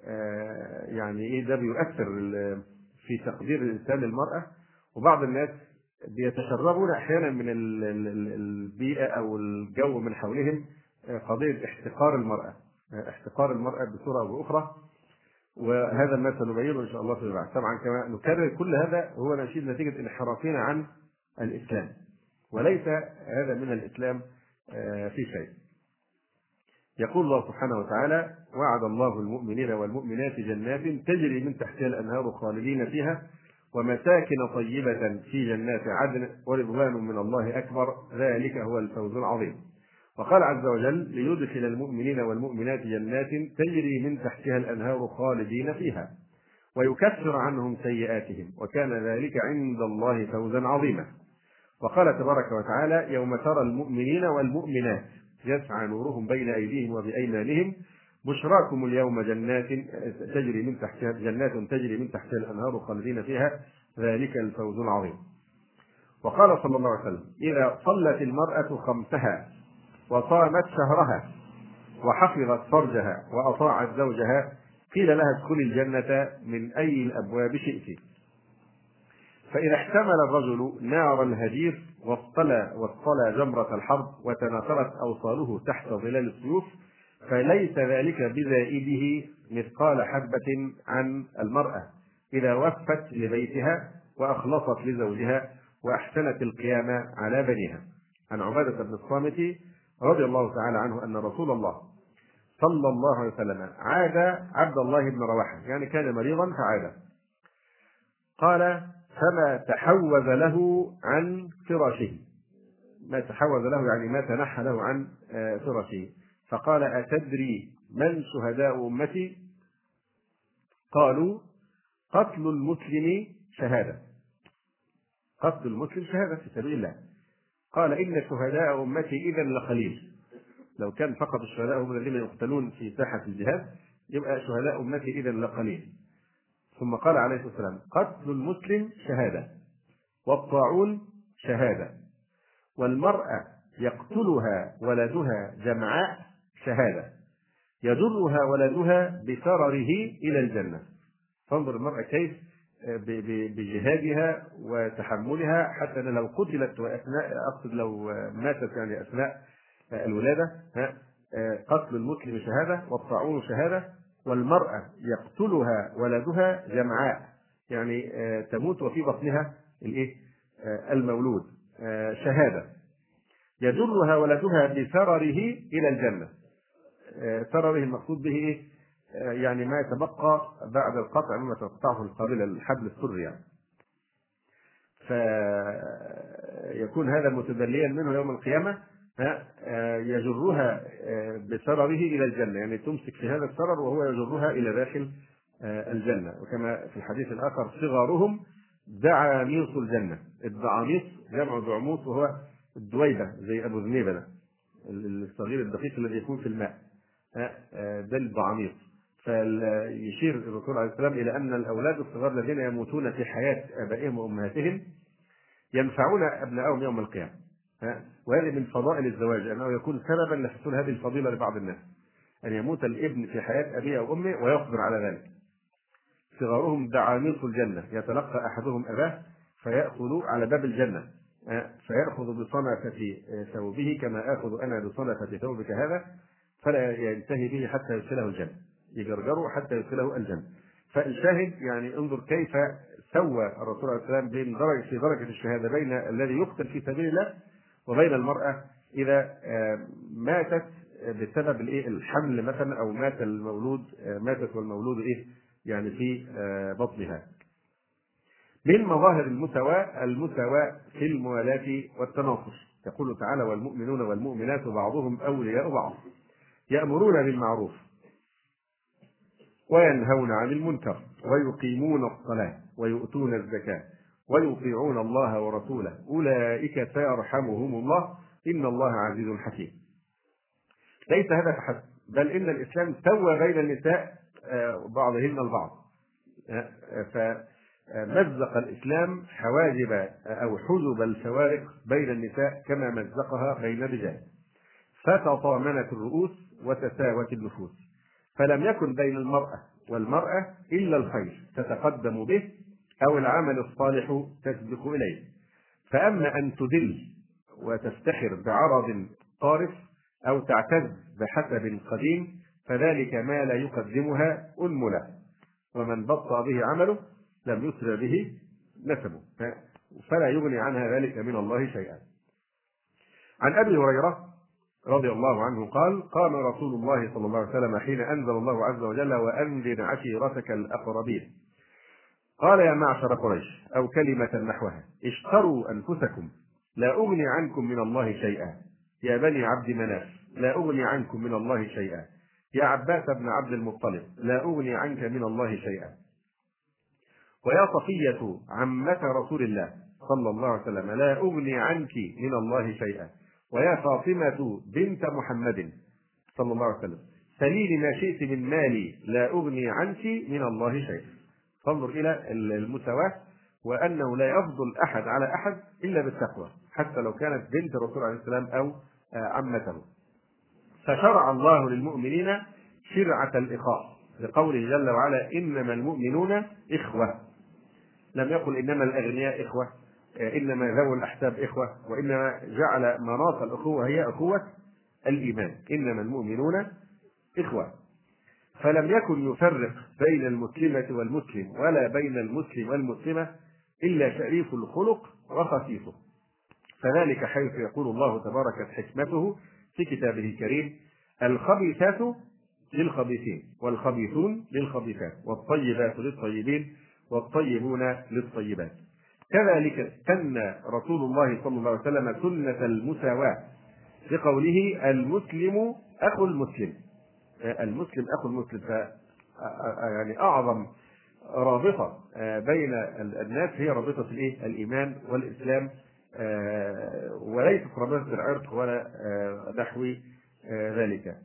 Speaker 1: آه، يعني ايه ده بيؤثر في تقدير الانسان للمراه وبعض الناس بيتشربون احيانا من البيئه او الجو من حولهم قضيه احتقار المراه احتقار المراه بصوره او باخرى وهذا ما سنبينه ان شاء الله فيما بعد طبعا كما نكرر كل هذا هو نشيد نتيجه انحرافنا عن الاسلام وليس هذا من الاسلام في شيء يقول الله سبحانه وتعالى وعد الله المؤمنين والمؤمنات جنات تجري من تحتها الأنهار خالدين فيها ومساكن طيبة في جنات عدن ورضوان من الله أكبر ذلك هو الفوز العظيم وقال عز وجل ليدخل المؤمنين والمؤمنات جنات تجري من تحتها الأنهار خالدين فيها ويكفر عنهم سيئاتهم وكان ذلك عند الله فوزا عظيما وقال تبارك وتعالى يوم ترى المؤمنين والمؤمنات يسعى نورهم بين أيديهم وبأيمانهم بشراكم اليوم جنات تجري من تحتها جنات تجري من تحتها الأنهار خالدين فيها ذلك الفوز العظيم وقال صلى الله عليه وسلم إذا صلت المرأة خمسها وصامت شهرها وحفظت فرجها وأطاعت زوجها قيل لها ادخل الجنة من أي الأبواب شئت فإذا احتمل الرجل نار الهجير واصطلى واصطلى جمرة الحرب وتناثرت أوصاله تحت ظلال السيوف فليس ذلك بزائده مثقال حبة عن المرأة إذا وفت لبيتها وأخلصت لزوجها وأحسنت القيام على بنيها عن عبادة بن الصامت رضي الله تعالى عنه أن رسول الله صلى الله عليه وسلم عاد عبد الله بن رواحة يعني كان مريضا فعاد قال فما تحوز له عن فراشه ما تحوز له يعني ما تنحى له عن آه، فراشه فقال أتدري من شهداء أمتي قالوا قتل المسلم شهادة قتل المسلم شهادة في سبيل الله قال إن شهداء أمتي إذا لقليل لو كان فقط الشهداء هم الذين يقتلون في ساحة الجهاد يبقى شهداء أمتي إذا لقليل ثم قال عليه الصلاة والسلام قتل المسلم شهادة والطاعون شهادة والمرأة يقتلها ولدها جمعاء شهادة يجرها ولدها بشرره إلى الجنة فانظر المرأة كيف آه، بجهادها وتحملها حتى لو قتلت واثناء اقصد لو آه، ماتت يعني اثناء آه، الولاده قتل المسلم شهاده والطاعون شهاده والمرأة يقتلها ولدها جمعاء يعني آه، تموت وفي بطنها الايه؟ آه، المولود آه، شهادة يجرها ولدها بثرره إلى الجنة ثرره المقصود به إيه؟ يعني ما يتبقى بعد القطع مما تقطعه القابلة الحبل السر يعني فيكون هذا متدليا منه يوم القيامة آه، يجرها آه، بسرره الى الجنه يعني تمسك في هذا السرر وهو يجرها الى داخل آه، الجنه وكما في الحديث الاخر صغارهم دعاميص الجنه الدعاميص جمع دعموس وهو الدويبه زي ابو ذنيبه ده الصغير الدقيق الذي يكون في الماء ده الدعاميص فيشير الرسول عليه السلام الى ان الاولاد الصغار الذين يموتون في حياه ابائهم وامهاتهم ينفعون ابنائهم يوم القيامه وهذه من فضائل الزواج انه يكون سببا لحصول هذه الفضيله لبعض الناس ان يموت الابن في حياه ابيه وامه ويقدر على ذلك صغارهم دعاميق الجنه يتلقى احدهم اباه فياخذ على باب الجنه فيأخذ بصنفة ثوبه كما آخذ أنا بصنفة ثوبك هذا فلا ينتهي به حتى يدخله الجنة يجرجره حتى يدخله الجنة فالشاهد يعني انظر كيف سوى الرسول عليه والسلام بين درجة في درجة الشهادة بين الذي يقتل في سبيل الله وبين المرأة إذا آه، ماتت بسبب الايه الحمل مثلا او مات المولود آه، ماتت والمولود ايه يعني في آه، بطنها من مظاهر المساواة المساواة في الموالاة والتناصر يقول تعالى والمؤمنون والمؤمنات بعضهم أولياء بعض يأمرون بالمعروف وينهون عن المنكر ويقيمون الصلاة ويؤتون الزكاة ويطيعون الله ورسوله أولئك سيرحمهم الله إن الله عزيز حكيم ليس هذا فحسب بل إن الإسلام سوى بين النساء آه، بعضهن البعض آه، آه، فمزق الإسلام حواجب أو حجب الفوارق بين النساء كما مزقها بين الرجال فتطامنت الرؤوس وتساوت النفوس فلم يكن بين المرأة والمرأة إلا الخير تتقدم به أو العمل الصالح تسبق إليه فأما أن تدل وتفتخر بعرض قارف أو تعتز بحسب قديم فذلك ما لا يقدمها أنملة ومن بطأ به عمله لم يسر به نسبه فلا يغني عنها ذلك من الله شيئا عن أبي هريرة رضي الله عنه قال قام رسول الله صلى الله عليه وسلم حين أنزل الله عز وجل وأنذر عشيرتك الأقربين قال يا معشر قريش أو كلمة نحوها اشتروا أنفسكم لا أغني عنكم من الله شيئا يا بني عبد مناف لا أغني عنكم من الله شيئا يا عباس بن عبد المطلب لا أغني عنك من الله شيئا ويا صفية عمة رسول الله صلى الله عليه وسلم لا أغني عنك من الله شيئا ويا فاطمة بنت محمد صلى الله عليه وسلم سليني ما شئت من مالي لا أغني عنك من الله شيئا فانظر الى المساواه وانه لا يفضل احد على احد الا بالتقوى حتى لو كانت بنت الرسول عليه السلام او آه، عمته. فشرع الله للمؤمنين شرعه الاخاء لقوله جل وعلا انما المؤمنون اخوه. لم يقل انما الاغنياء اخوه آه، انما ذوي الاحساب اخوه وانما جعل مناط الاخوه هي اخوه الايمان انما المؤمنون اخوه فلم يكن يفرق بين المسلمة والمسلم ولا بين المسلم والمسلمة إلا شريف الخلق وخفيفه فذلك حيث يقول الله تبارك حكمته في كتابه الكريم الخبيثات للخبيثين والخبيثون للخبيثات والطيبات للطيبين والطيبون للطيبات كذلك سن رسول الله صلى الله عليه وسلم سنة المساواة بقوله المسلم أخو المسلم المسلم اخو المسلم ف يعني اعظم رابطه آه، بين الناس هي رابطه الايه؟ الايمان والاسلام آه، وليست رابطه العرق ولا آه، نحو ذلك.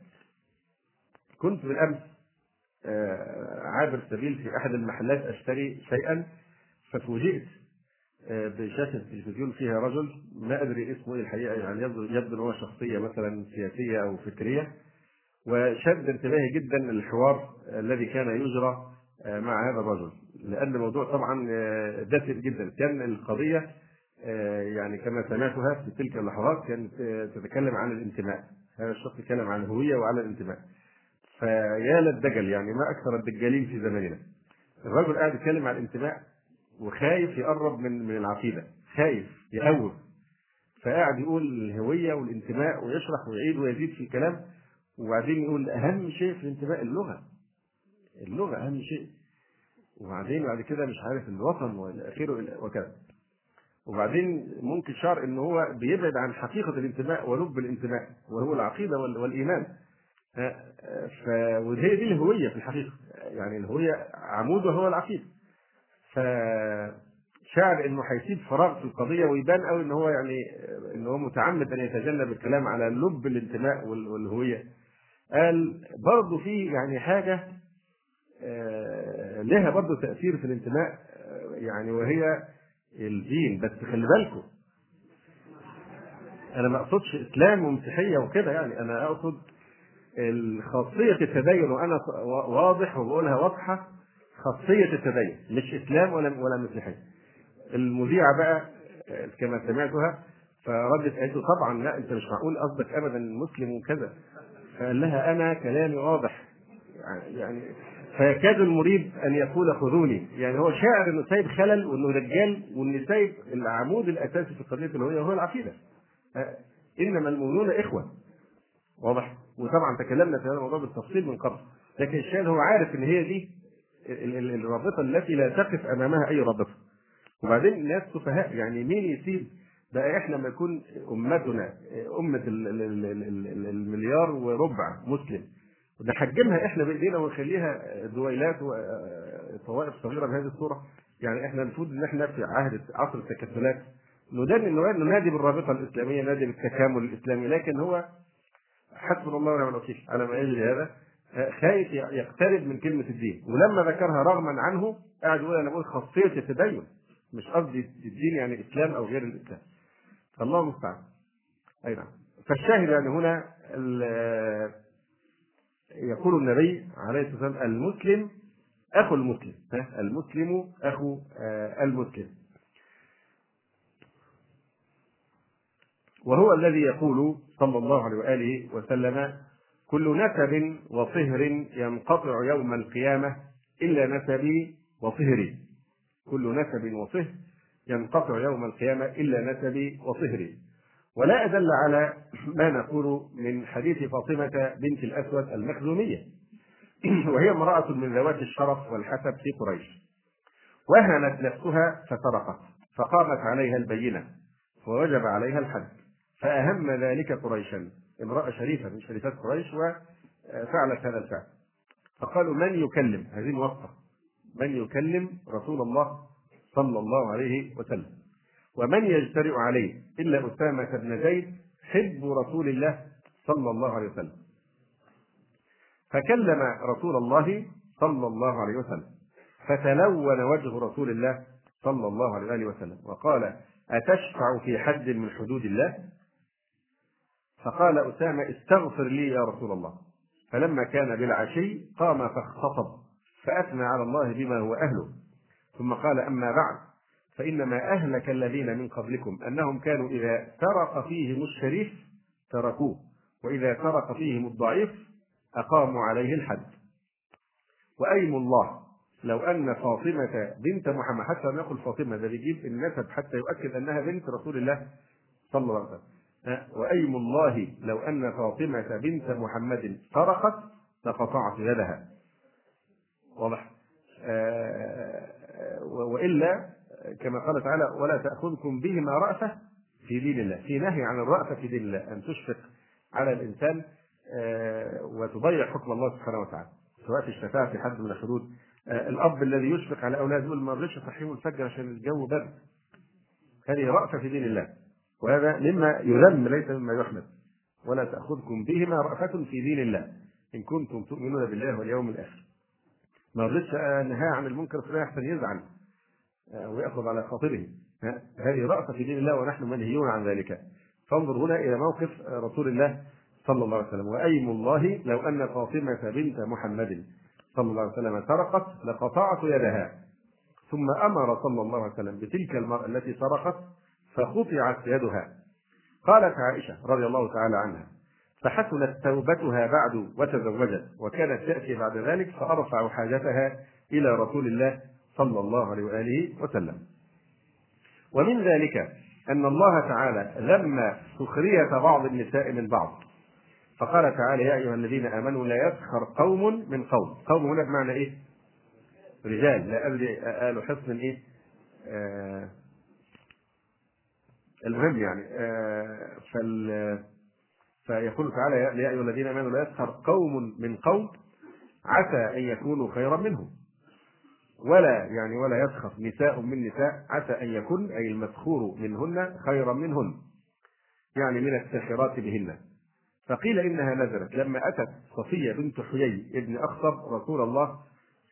Speaker 1: كنت بالامس عابر سبيل في احد المحلات اشتري شيئا ففوجئت بشاشه تلفزيون فيها رجل ما ادري اسمه إيه الحقيقه يعني يبدو يبدو ان هو شخصيه مثلا سياسيه او فكريه وشد انتباهي جدا الحوار الذي كان يجرى آه، مع هذا الرجل لان الموضوع طبعا آه، دسم جدا كان القضيه آه، يعني كما سمعتها في تلك اللحظات كانت تتكلم عن الانتماء هذا الشخص يتكلم عن الهويه وعن الانتماء فيا للدجل يعني ما اكثر الدجالين في زماننا الرجل قاعد يتكلم عن الانتماء وخايف يقرب من من العقيده خايف يقوم فقاعد يقول الهويه والانتماء ويشرح ويعيد ويزيد في الكلام وبعدين يقول أهم شيء في الانتماء اللغة اللغة أهم شيء وبعدين بعد كده مش عارف الوطن والى اخره وكذا وبعدين ممكن شعر ان هو بيبعد عن حقيقه الانتماء ولب الانتماء وهو العقيده والايمان ف وهي دي الهويه في الحقيقه يعني الهويه عمودها هو العقيده ف شاعر انه هيسيب فراغ في القضيه ويبان قوي ان هو يعني ان هو متعمد ان يتجنب الكلام على لب الانتماء والهويه قال برضه في يعني حاجه آه، لها برضه تاثير في الانتماء آه، يعني وهي الدين بس خلي بالكم انا ما اقصدش اسلام ومسيحيه وكده يعني انا اقصد خاصيه التدين وانا واضح وبقولها واضحه خاصيه التدين مش اسلام ولا ولا مسيحيه المذيعه بقى آه، كما سمعتها فردت قالت طبعا لا انت مش معقول قصدك ابدا مسلم وكذا فقال لها انا كلامي واضح يعني فيكاد المريد ان يقول خذوني يعني هو شاعر انه سايب خلل وانه دجال وان سايب العمود الاساسي في قضيه الهويه وهو العقيده انما المؤمنون اخوه واضح وطبعا تكلمنا في هذا الموضوع بالتفصيل من قبل لكن الشاعر هو عارف ان هي دي الرابطه التي لا تقف امامها اي رابطه وبعدين الناس سفهاء يعني مين يسيب بقى احنا لما يكون امتنا امه المليار وربع مسلم نحجمها احنا بايدينا ونخليها دويلات وطوائف صغيره بهذه الصوره يعني احنا المفروض ان احنا في عهد عصر التكتلات ننادي بالرابطه الاسلاميه ننادي بالتكامل الاسلامي لكن هو حسبنا الله ونعم الوكيل على ما يجري هذا خايف يقترب من كلمه الدين ولما ذكرها رغما عنه قاعد يقول انا بقول خاصيه التدين مش قصدي الدين يعني الاسلام او غير الاسلام الله المستعان اي نعم فالشاهد يعني هنا يقول النبي عليه الصلاه والسلام المسلم اخو المسلم المسلم اخو آه، المسلم وهو الذي يقول صلى الله عليه واله وسلم كل نسب وصهر ينقطع يوم القيامه الا نسبي وصهري كل نسب وصهر ينقطع يوم القيامة إلا نسبي وصهري ولا أدل على ما نقول من حديث فاطمة بنت الأسود المخزومية وهي امرأة من ذوات الشرف والحسب في قريش وهنت نفسها فسرقت فقامت عليها البينة ووجب عليها الحد فأهم ذلك قريشا امرأة شريفة من شريفات قريش وفعلت هذا الفعل فقالوا من يكلم هذه الوصفة من يكلم رسول الله صلى الله عليه وسلم ومن يجترئ عليه إلا أسامة بن زيد حب رسول الله صلى الله عليه وسلم فكلم رسول الله صلى الله عليه وسلم فتلون وجه رسول الله صلى الله عليه وسلم وقال أتشفع في حد من حدود الله فقال أسامة استغفر لي يا رسول الله فلما كان بالعشي قام فاختطب فأثنى على الله بما هو أهله ثم قال أما بعد فإنما أهلك الذين من قبلكم أنهم كانوا إذا سرق فيهم الشريف تركوه وإذا سرق فيهم الضعيف أقاموا عليه الحد وأيم الله لو أن فاطمة بنت محمد حتى ما يقول فاطمة ده بيجيب النسب حتى يؤكد أنها بنت رسول الله صلى الله عليه وسلم وأيم الله لو أن فاطمة بنت محمد سرقت لقطعت يدها واضح آه، والا كما قال تعالى ولا تاخذكم بهما رافه في دين الله في نهي عن الرافه في دين الله ان تشفق على الانسان آه، وتضيع حكم الله سبحانه وتعالى سواء في الشفاعه في حد من الحدود آه، الاب الذي يشفق على اولاده يقول ما رضيتش اصحيهم الفجر عشان الجو برد هذه رأفة في دين الله وهذا مما يذم ليس مما يحمد ولا تأخذكم بهما رأفة في دين الله إن كنتم تؤمنون بالله واليوم الآخر ما رضيتش أنهاه آه، عن المنكر فلا يحسن يزعل آه، ويأخذ على خاطره هذه رأفة في دين الله ونحن منهيون عن ذلك فانظر هنا إلى موقف رسول الله صلى الله عليه وسلم وأيم الله لو أن فاطمة بنت محمد صلى الله عليه وسلم سرقت لقطعت يدها ثم أمر صلى الله عليه وسلم بتلك المرأة التي سرقت فقطعت يدها قالت عائشة رضي الله تعالى عنها فحسنت توبتها بعد وتزوجت وكانت تأتي بعد ذلك فأرفع حاجتها إلى رسول الله صلى الله عليه واله وسلم. ومن ذلك ان الله تعالى ذم سخريه بعض النساء من بعض. فقال تعالى يا ايها الذين امنوا لا يسخر قوم من قوم، قوم هنا بمعنى ايه؟ رجال لا ادري ال حصن ايه؟ آه المهم يعني آه فال فيقول تعالى يا ايها الذين امنوا لا يسخر قوم من قوم عسى ان يكونوا خيرا منهم ولا يعني ولا يسخط نساء من نساء عسى أن يكن أي المسخور منهن خيرا منهن يعني من الساخرات بهن فقيل إنها نزلت لما أتت صفية بنت حيي ابن أخطب رسول الله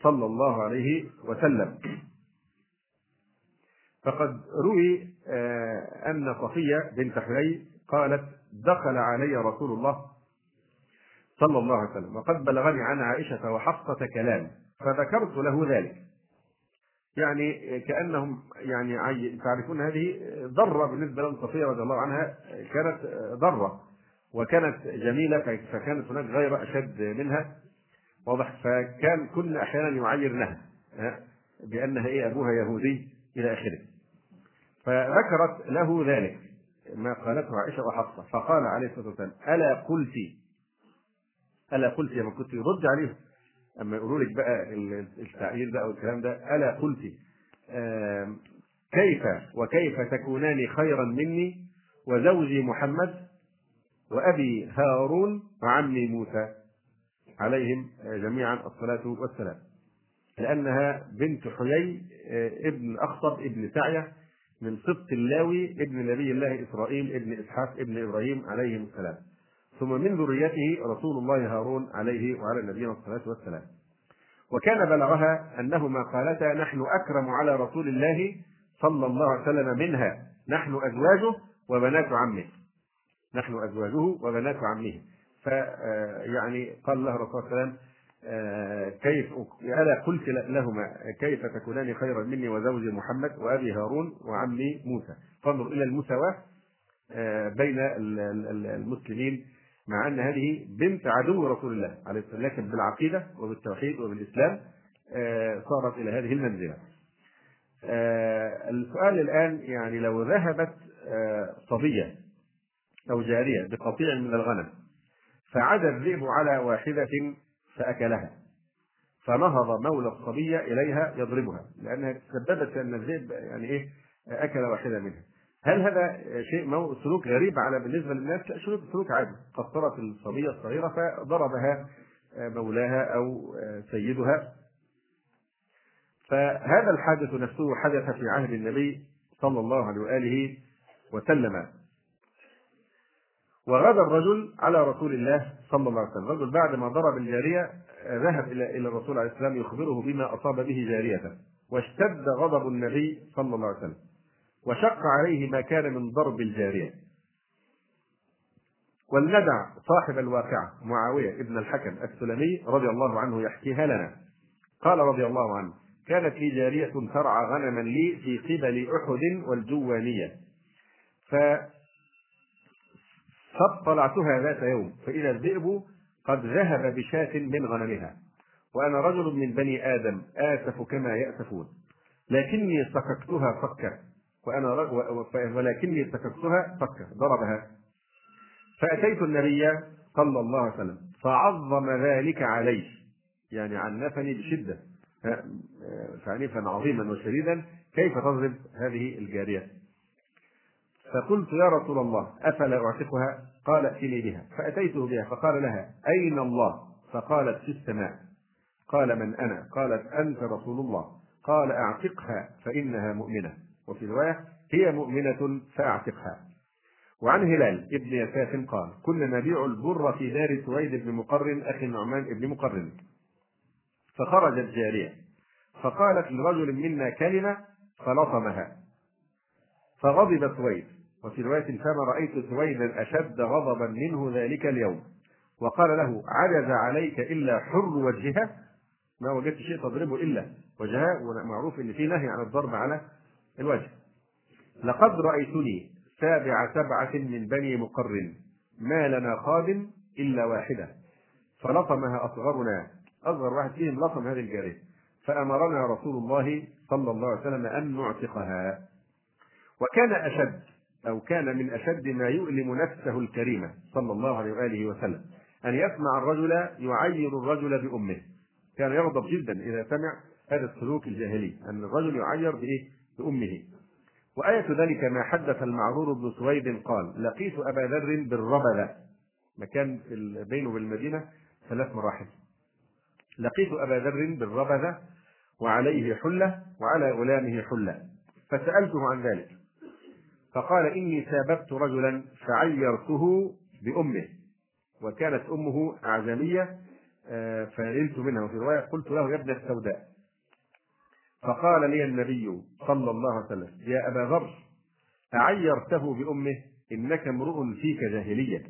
Speaker 1: صلى الله عليه وسلم فقد روي آه، أن صفية بنت حيي قالت دخل علي رسول الله صلى الله عليه وسلم وقد بلغني عن عائشة وحفصة كلام فذكرت له ذلك يعني كانهم يعني تعرفون هذه ذره بالنسبه للصفيه رضي الله عنها كانت ذره وكانت جميله فكانت هناك غيره اشد منها واضح فكان كل احيانا يعير لها بانها ايه ابوها يهودي الى اخره فذكرت له ذلك ما قالته عائشه وحفصه فقال عليه الصلاه والسلام الا قلت الا قلت من كنت يرد عليهم اما يقولوا لك بقى التعيير ده او الكلام ده الا قلت كيف وكيف تكونان خيرا مني وزوجي محمد وابي هارون وعمي موسى عليهم جميعا الصلاه والسلام لانها بنت حيي آه، ابن اخطب ابن سعيه من سبط اللاوي ابن نبي الله اسرائيل ابن اسحاق ابن ابراهيم عليهم السلام ثم من ذريته رسول الله هارون عليه وعلى نبينا الصلاة والسلام وكان بلغها أنهما قالتا نحن أكرم على رسول الله صلى الله عليه وسلم منها نحن أزواجه وبنات عمه نحن أزواجه وبنات عمه فيعني آه، قال له الرسول صلى الله عليه وسلم آه، كيف ألا قلت لهما كيف تكونان خيرا مني وزوجي محمد وأبي هارون وعمي موسى فانظر إلى المساواة آه، بين المسلمين مع ان هذه بنت عدو رسول الله عليه الصلاه والسلام لكن بالعقيده وبالتوحيد وبالاسلام آه، صارت الى هذه المنزله. آه، السؤال الان يعني لو ذهبت آه، صبيه او جاريه بقطيع من الغنم فعدا الذئب على واحده فاكلها فنهض مولى الصبيه اليها يضربها لانها تسببت ان الذئب يعني ايه اكل واحده منها هل هذا شيء سلوك غريب على بالنسبه للناس؟ لا سلوك سلوك عادي، قصرت الصبيه الصغيره فضربها آه، مولاها او آه، سيدها. فهذا الحادث نفسه حدث في عهد النبي صلى الله عليه واله وسلم. وغدا الرجل على رسول الله صلى الله عليه وسلم، الرجل بعد ما ضرب الجاريه آه، ذهب الى الى الرسول عليه السلام يخبره بما اصاب به جاريته، واشتد غضب النبي صلى الله عليه وسلم. وشق عليه ما كان من ضرب الجارية ولندع صاحب الواقعة معاوية ابن الحكم السلمي رضي الله عنه يحكيها لنا قال رضي الله عنه كانت لي جارية ترعى غنما لي في قبل أحد والجوانية فطلعتها ذات يوم فإذا الذئب قد ذهب بشاة من غنمها وأنا رجل من بني آدم آسف كما يأسفون لكني صككتها فكة وأنا ولكني ارتكبتها فكة ضربها فأتيت النبي صلى الله عليه وسلم فعظم ذلك علي يعني عنفني بشدة تعنيفا عظيما وشديدا كيف تضرب هذه الجارية فقلت يا رسول الله أفلا أعتقها قال ائتني بها فأتيته بها فقال لها أين الله فقالت في السماء قال من أنا قالت أنت رسول الله قال أعتقها فإنها مؤمنة وفي رواية هي مؤمنة فأعتقها وعن هلال ابن يساف قال كنا نبيع البر في دار سويد بن مقرن أخي النعمان بن مقرن فخرجت جارية فقالت لرجل منا كلمة فلطمها فغضب سويد وفي رواية فما رأيت سويدا أشد غضبا منه ذلك اليوم وقال له عجز عليك إلا حر وجهها ما وجدت شيء تضربه إلا وجهها ومعروف إن في نهي عن الضرب على الوجه لقد رأيتني سابع سبعة من بني مقر ما لنا خادم إلا واحدة فلطمها أصغرنا أصغر واحد فيهم لطم هذه الجارية فأمرنا رسول الله صلى الله عليه وسلم أن نعتقها وكان أشد أو كان من أشد ما يؤلم نفسه الكريمة صلى الله عليه وآله وسلم أن يسمع الرجل يعير الرجل بأمه كان يغضب جدا إذا سمع هذا السلوك الجاهلي أن الرجل يعير بإيه؟ لأمه وآية ذلك ما حدث المعرور بن سويد قال لقيت أبا ذر بالربذة مكان بينه وبالمدينة ثلاث مراحل لقيت أبا ذر بالربذة وعليه حلة وعلى غلامه حلة فسألته عن ذلك فقال إني سابقت رجلا فعيرته بأمه وكانت أمه أعزمية آه، فنلت منها وفي رواية قلت له يا ابن السوداء فقال لي النبي صلى الله عليه وسلم يا أبا ذر أعيرته بأمه إنك امرؤ فيك جاهلية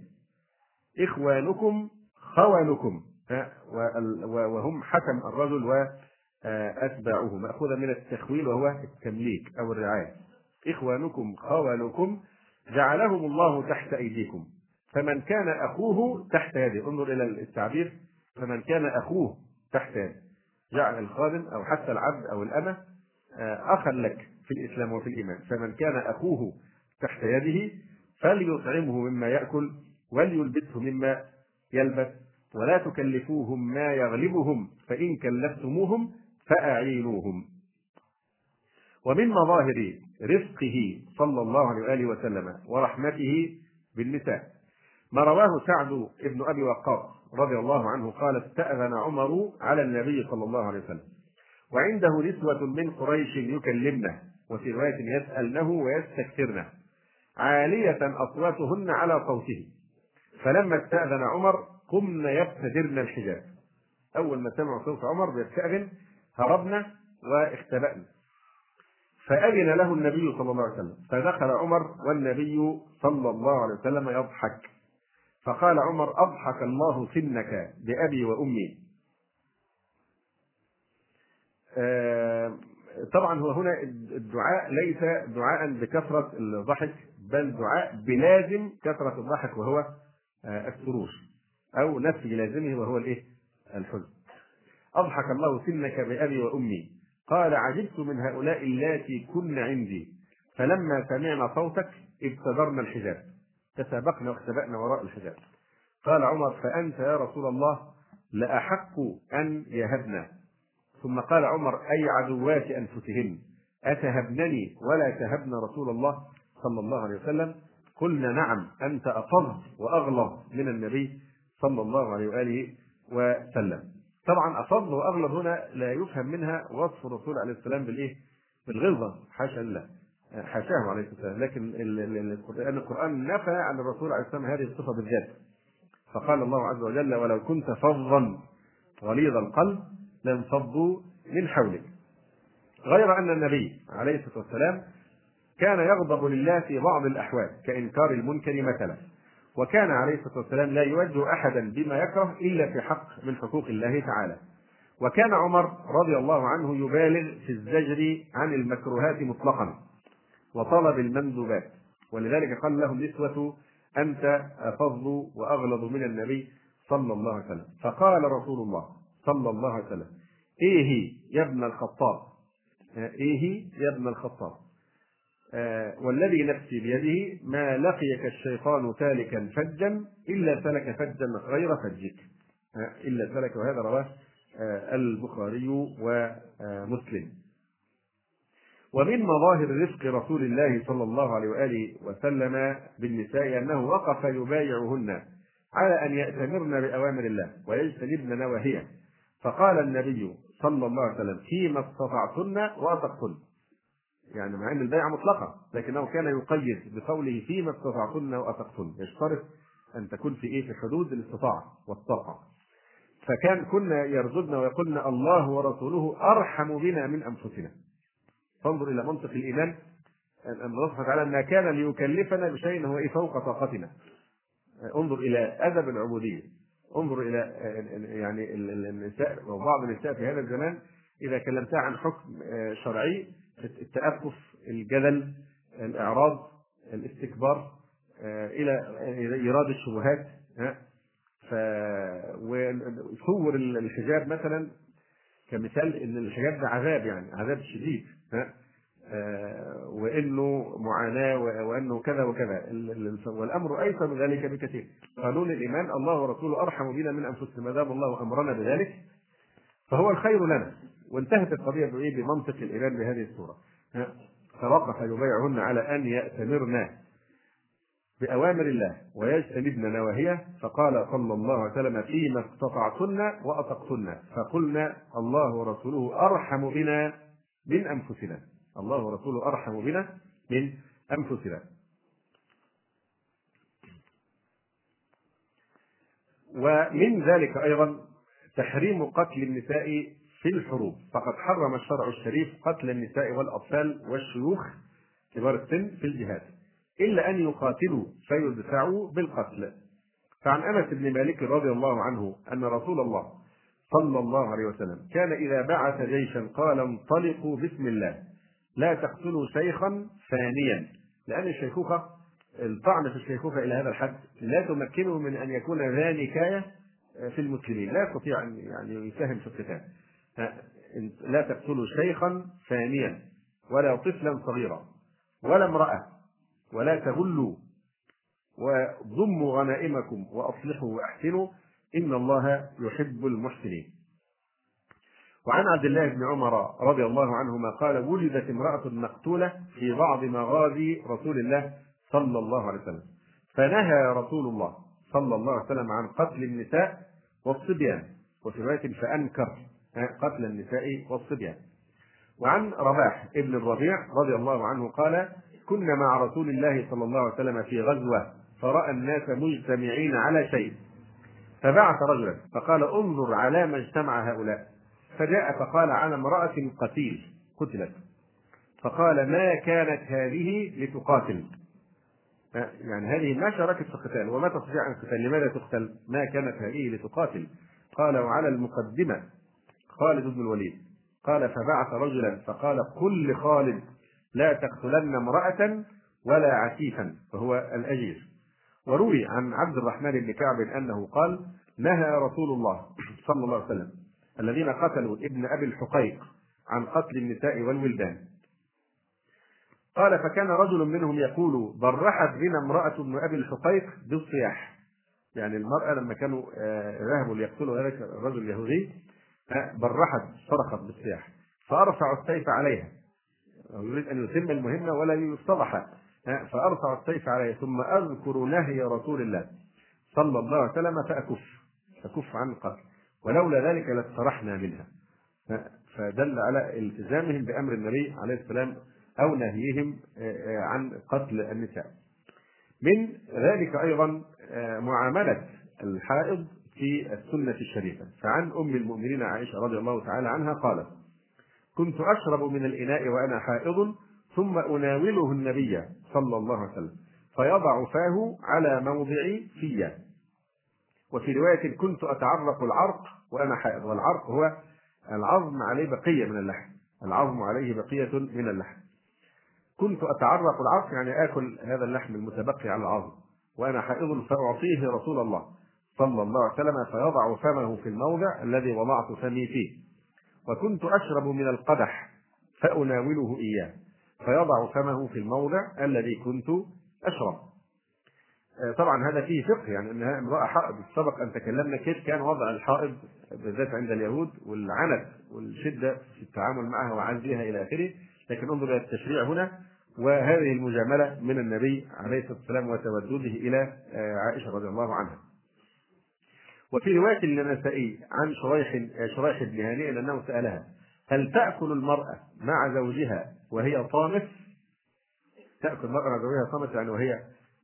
Speaker 1: إخوانكم خوانكم وهم حكم الرجل وأتباعه آه، مأخوذا من التخويل وهو التمليك أو الرعاية إخوانكم خوانكم جعلهم الله تحت أيديكم فمن كان أخوه تحت يده انظر إلى التعبير فمن كان أخوه تحت يده جعل يعني الخادم أو حتى العبد أو الأمة آه، أخا لك في الإسلام وفي الإيمان فمن كان أخوه تحت يده فليطعمه مما يأكل وليلبسه مما يلبس ولا تكلفوهم ما يغلبهم فإن كلفتموهم فأعينوهم ومن مظاهر رفقه صلى الله عليه وآله وسلم ورحمته بالنساء ما رواه سعد بن أبي وقاص رضي الله عنه قال استأذن عمر على النبي صلى الله عليه وسلم وعنده نسوة من قريش يكلمنه وفي رواية يسألنه ويستكثرنه عالية أصواتهن على صوته فلما استأذن عمر قمن يقتدرن الحجاب أول ما سمعوا صوت عمر بيستأذن هربنا واختبأنا فأذن له النبي صلى الله عليه وسلم فدخل عمر والنبي صلى الله عليه وسلم يضحك فقال عمر أضحك الله سنك بأبي وأمي آه، طبعا هو هنا الدعاء ليس دعاء بكثرة الضحك بل دعاء بلازم كثرة الضحك وهو آه، السرور أو نفي لازمه وهو الإيه؟ الحزن أضحك الله سنك بأبي وأمي قال عجبت من هؤلاء اللاتي كن عندي فلما سمعنا صوتك ابتدرنا الحجاب تسابقنا واختبأنا وراء الحجاب قال عمر فأنت يا رسول الله لأحق أن يهبنا ثم قال عمر أي عدوات أنفسهن أتهبنني ولا تهبن رسول الله صلى الله عليه وسلم قلنا نعم أنت أفض وأغلظ من النبي صلى الله عليه وآله وسلم طبعا أفض وأغلظ هنا لا يفهم منها وصف الرسول عليه السلام بالإيه بالغلظة حاشا لله حاشاه عليه الصلاه والسلام لكن القرآن القرآن نفى عن الرسول عليه والسلام هذه الصفة بالذات فقال الله عز وجل ولو كنت فظا غليظ القلب لانفضوا من حولك غير أن النبي عليه الصلاة والسلام كان يغضب لله في بعض الأحوال كإنكار المنكر مثلا وكان عليه الصلاة والسلام لا يوجه أحدا بما يكره إلا في حق من حقوق الله تعالى وكان عمر رضي الله عنه يبالغ في الزجر عن المكروهات مطلقا وطلب المندوبات ولذلك قال لهم نسوة أنت أفظ وأغلظ من النبي صلى الله عليه وسلم فقال رسول الله صلى الله عليه وسلم إيه يا ابن الخطاب إيه يا ابن الخطاب آه، والذي نفسي بيده ما لقيك الشيطان تالكا فجا إلا سلك فجا غير فجك آه، إلا سلك وهذا رواه آه، البخاري ومسلم ومن مظاهر رفق رسول الله صلى الله عليه واله وسلم بالنساء انه وقف يبايعهن على ان ياتمرن باوامر الله ويجتنبن نواهيه فقال النبي صلى الله عليه وسلم فيما استطعتن واثقتن يعني مع ان البيعه مطلقه لكنه كان يقيد بقوله فيما استطعتن واثقتن يشترط ان تكون في ايه في حدود الاستطاعه والطاقه فكان كنا يرزقنا ويقولن الله ورسوله ارحم بنا من انفسنا فانظر الى منطق الايمان ان الله سبحانه وتعالى ما كان ليكلفنا بشيء هو إيه فوق طاقتنا انظر الى ادب العبوديه انظر الى يعني النساء وبعض النساء في هذا الزمان اذا كلمتها عن حكم آه، شرعي التأفف الجدل الاعراض الاستكبار آه، الى ايراد الشبهات ف وصور الحجاب مثلا كمثال ان الحجاب ده عذاب يعني عذاب شديد آه، وانه معاناه وانه كذا وكذا والامر ايسر من ذلك بكثير قانون الايمان الله ورسوله ارحم بنا من انفسنا ما دام الله امرنا بذلك فهو الخير لنا وانتهت القضيه بايه بمنطق الايمان بهذه الصوره توقف يبيعهن على ان ياتمرنا بأوامر الله ويجتنبن نواهيه فقال صلى الله عليه وسلم فيما استطعتن وأطقتن فقلنا الله ورسوله أرحم بنا من أنفسنا الله ورسوله أرحم بنا من أنفسنا ومن ذلك أيضا تحريم قتل النساء في الحروب فقد حرم الشرع الشريف قتل النساء والأطفال والشيوخ كبار السن في الجهاد إلا أن يقاتلوا فيدفعوا بالقتل فعن أنس بن مالك رضي الله عنه أن رسول الله صلى الله عليه وسلم كان إذا بعث جيشا قال انطلقوا بسم الله لا تقتلوا شيخا فانيا لأن الشيخوخة الطعن في الشيخوخة إلى هذا الحد لا تمكنه من أن يكون ذا نكاية آه، في المسلمين لا يستطيع أن يعني يساهم في القتال لا تقتلوا شيخا فانيا ولا طفلا صغيرا ولا امرأة ولا تغلوا وضموا غنائمكم وأصلحوا وأحسنوا إن الله يحب المحسنين وعن عبد الله بن عمر رضي الله عنهما قال ولدت امرأة مقتولة في بعض مغازي رسول الله صلى الله عليه وسلم فنهى رسول الله صلى الله عليه وسلم عن قتل النساء والصبيان وفي رواية فأنكر آه، قتل النساء والصبيان وعن رباح ابن الربيع رضي الله عنه قال كنا مع رسول الله صلى الله عليه وسلم في غزوة فرأى الناس مجتمعين على شيء فبعث رجلا فقال انظر على ما اجتمع هؤلاء فجاء فقال على امرأة قتيل قتلت فقال ما كانت هذه لتقاتل يعني هذه ما شاركت في القتال وما تستطيع ان تقتل لماذا تقتل ما كانت هذه لتقاتل قال وعلى المقدمة خالد بن الوليد قال فبعث رجلا فقال قل لخالد لا تقتلن امرأة ولا عفيفا وهو الأجير وروي عن عبد الرحمن بن كعب انه قال نهى رسول الله صلى الله عليه وسلم الذين قتلوا ابن ابي الحقيق عن قتل النساء والولدان قال فكان رجل منهم يقول ضرحت بنا امرأة ابن أبي الحقيق بالصياح يعني المرأة لما كانوا آه، ذهبوا ليقتلوا ذلك الرجل اليهودي آه، برحت صرخت بالصياح فأرفع السيف عليها يريد أن يتم المهمة ولا يصطلح فأرفع السيف عليه ثم أذكر نهي رسول الله صلى الله عليه وسلم فأكف أكف عن القتل ولولا ذلك لاسترحنا منها فدل على التزامهم بأمر النبي عليه السلام أو نهيهم آه، آه، عن قتل النساء من ذلك أيضا آه، معاملة الحائض في السنة الشريفة فعن أم المؤمنين عائشة رضي الله تعالى عنها قالت كنت أشرب من الإناء وأنا حائض ثم أناوله النبي صلى الله عليه وسلم فيضع فاه على موضع في وفي رواية كنت أتعرق العرق وأنا حائض والعرق هو العظم عليه بقية من اللحم العظم عليه بقية من اللحم كنت أتعرق العرق يعني آكل هذا اللحم المتبقي على العظم وأنا حائض فأعطيه رسول الله صلى الله عليه وسلم فيضع فمه في الموضع الذي وضعت فمي فيه وكنت أشرب من القدح فأناوله إياه فيضع فمه في الموضع الذي كنت أشرب آه، طبعا هذا فيه فقه يعني انها امراه حائض سبق ان تكلمنا كيف كان وضع الحائض بالذات عند اليهود والعنف والشده في التعامل معها وعزلها الى اخره لكن انظر الى التشريع هنا وهذه المجامله من النبي عليه الصلاه والسلام وتودده الى آه، عائشه رضي الله عنها. وفي روايه للنسائي عن شريح آه، شريح بن هانئ انه سالها هل تأكل المرأة مع زوجها وهي طامس؟ تأكل المرأة مع زوجها طامس يعني وهي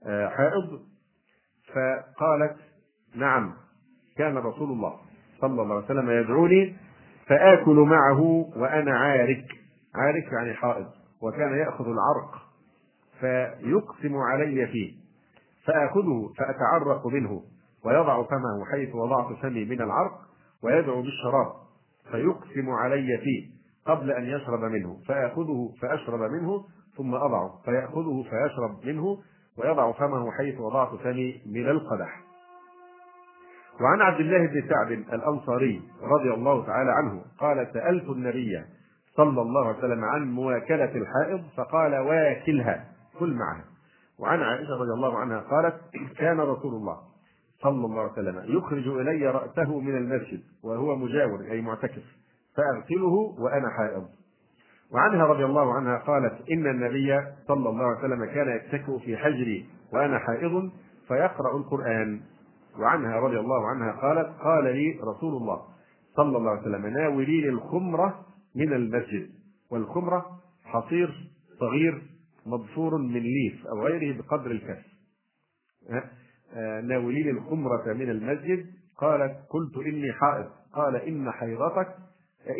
Speaker 1: آه، حائض؟ فقالت نعم كان رسول الله صلى الله عليه وسلم يدعوني فآكل معه وأنا عارك عارك يعني حائض وكان يأخذ العرق فيقسم علي فيه فآخذه فأتعرق منه ويضع فمه حيث وضعت فمي من العرق ويدعو بالشراب فيقسم علي فيه قبل أن يشرب منه فآخذه فأشرب منه ثم أضعه فيأخذه فيشرب منه ويضع فمه حيث وضعت فمي من القدح وعن عبد الله بن سعد الأنصاري رضي الله تعالى عنه قال سألت النبي صلى الله عليه وسلم عن مواكلة الحائض فقال واكلها كل معها وعن عائشة رضي الله عنها قالت كان رسول الله صلى الله عليه وسلم يخرج إلي رأسه من المسجد وهو مجاور أي معتكف فأغسله وأنا حائض وعنها رضي الله عنها قالت إن النبي صلى الله عليه وسلم كان يتكئ في حجري وأنا حائض فيقرأ القرآن وعنها رضي الله عنها قالت قال لي رسول الله صلى الله عليه وسلم ناولي الخمرة من المسجد والخمرة حصير صغير مبصور من ليف أو غيره بقدر الكف آه، ناولين الخمرة من المسجد قالت قلت إني حائض قال إن حيضتك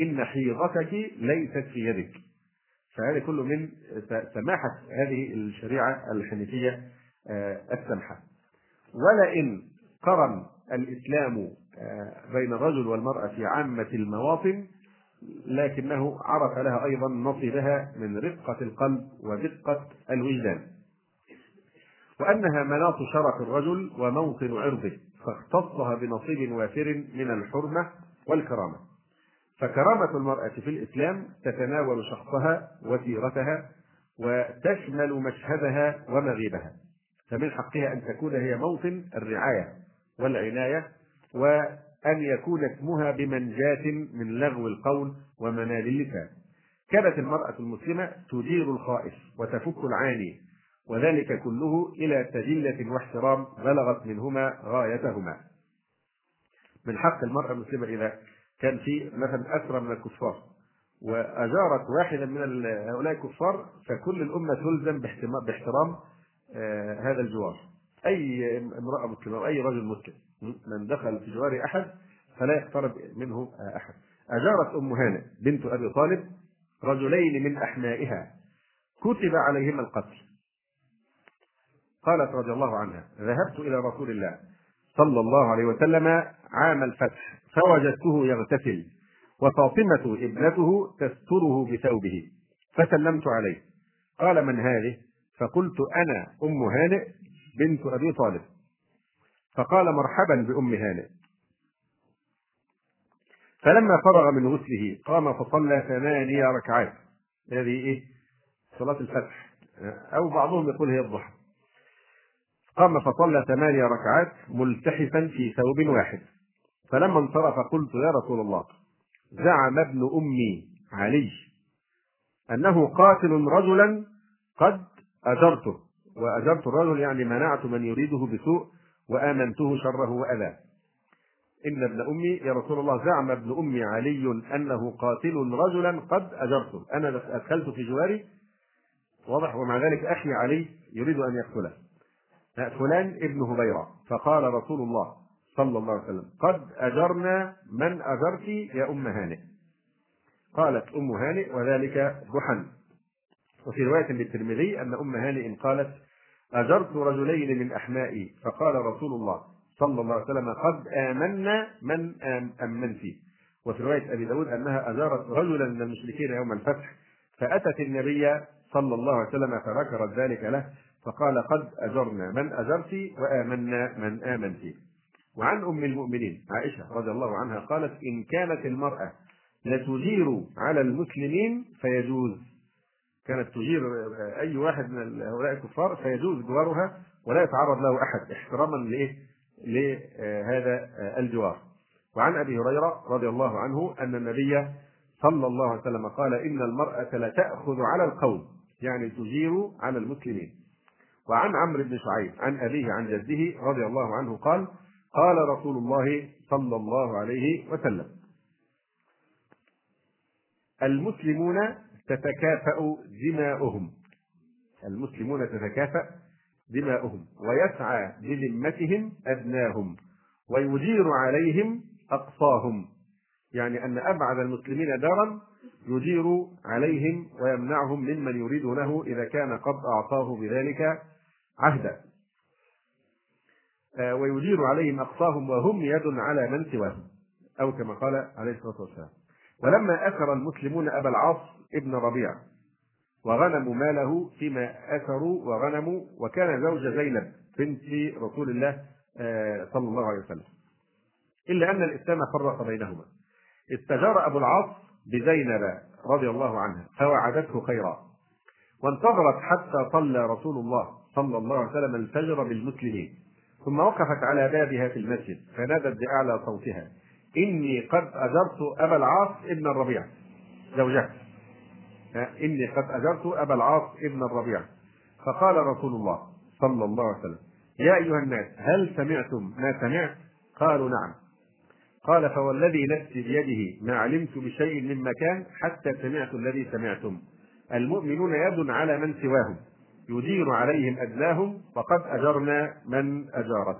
Speaker 1: إن حيضتك ليست في يدك فهذا كله من سماحة هذه الشريعة الحنيفية آه، السمحة ولئن قرن الإسلام آه، بين الرجل والمرأة في عامة المواطن لكنه عرف لها أيضا نصيبها من رقة القلب ودقة الوجدان وأنها مناط شرف الرجل وموطن عرضه فاختصها بنصيب وافر من الحرمة والكرامة فكرامة المرأة في الإسلام تتناول شخصها وسيرتها وتشمل مشهدها ومغيبها فمن حقها أن تكون هي موطن الرعاية والعناية وأن يكون اسمها بمنجاة من لغو القول ومنال اللسان كانت المرأة المسلمة تدير الخائف وتفك العاني وذلك كله إلى تجلة واحترام بلغت منهما غايتهما من حق المرأة المسلمة إذا كان في مثلا أسرى من الكفار وأجارت واحدا من هؤلاء الكفار فكل الأمة تلزم باحترام آه، هذا الجوار أي امرأة مسلمة أو أي رجل مسلم من دخل في جوار أحد فلا يقترب منه أحد أجارت أم هانة بنت أبي طالب رجلين من أحمائها كتب عليهما القتل قالت رضي الله عنها ذهبت إلى رسول الله صلى الله عليه وسلم عام الفتح فوجدته يغتسل وفاطمة ابنته تستره بثوبه فسلمت عليه قال من هذه فقلت أنا أم هانئ بنت أبي طالب فقال مرحبا بأم هانئ فلما فرغ من غسله قام فصلى ثمانية ركعات هذه إيه؟ صلاة الفتح أو بعضهم يقول هي الضحى قام فصلى ثماني ركعات ملتحفا في ثوب واحد فلما انصرف قلت يا رسول الله زعم ابن امي علي انه قاتل رجلا قد اجرته واجرت الرجل يعني منعت من يريده بسوء وامنته شره واذاه ان ابن امي يا رسول الله زعم ابن امي علي انه قاتل رجلا قد اجرته انا ادخلت في جواري واضح ومع ذلك اخي علي يريد ان يقتله فلان ابن هبيرة فقال رسول الله صلى الله عليه وسلم قد أجرنا من أجرت يا أم هانئ قالت أم هانئ وذلك ضحى وفي رواية للترمذي أن أم هانئ قالت أجرت رجلين من أحمائي فقال رسول الله صلى الله عليه وسلم قد آمنا من أمنت وفي رواية أبي داود أنها أجارت رجلا من المشركين يوم الفتح فأتت النبي صلى الله عليه وسلم فذكرت ذلك له فقال قد أجرنا من أجرت وآمنا من آمنت وعن أم المؤمنين عائشة رضي الله عنها قالت إن كانت المرأة لتجير على المسلمين فيجوز كانت تجير أي واحد من هؤلاء الكفار فيجوز جوارها ولا يتعرض له أحد احتراما لإيه؟ لهذا الجوار وعن أبي هريرة رضي الله عنه أن النبي صلى الله عليه وسلم قال إن المرأة لتأخذ على القوم يعني تجير على المسلمين وعن عمرو بن شعيب عن أبيه عن جده رضي الله عنه قال قال رسول الله صلى الله عليه وسلم المسلمون تتكافأ دماؤهم المسلمون تتكافأ دماؤهم ويسعى بذمتهم أدناهم ويجير عليهم أقصاهم يعني أن أبعد المسلمين دارا يجير عليهم ويمنعهم ممن يريدونه إذا كان قد أعطاه بذلك عهدا آه، ويدير عليهم أقصاهم وهم يد على من سواهم أو كما قال عليه الصلاة والسلام ولما أثر المسلمون أبا العاص ابن ربيع وغنموا ماله فيما أثروا وغنموا وكان زوج زينب بنت رسول الله آه، صلى الله عليه وسلم إلا أن الإسلام فرق بينهما استجار أبو العاص بزينب رضي الله عنها فوعدته خيرا وانتظرت حتى صلى رسول الله صلى الله عليه وسلم الفجر بالمسلمين ثم وقفت على بابها في المسجد فنادت بأعلى صوتها إني قد أجرت أبا العاص ابن الربيع زوجها إني قد أجرت أبا العاص ابن الربيع فقال رسول الله صلى الله عليه وسلم يا أيها الناس هل سمعتم ما سمعت؟ قالوا نعم قال فوالذي نفسي بيده ما علمت بشيء مما كان حتى سمعت الذي سمعتم المؤمنون يد على من سواهم يدير عليهم أدناهم وقد أجرنا من أجارت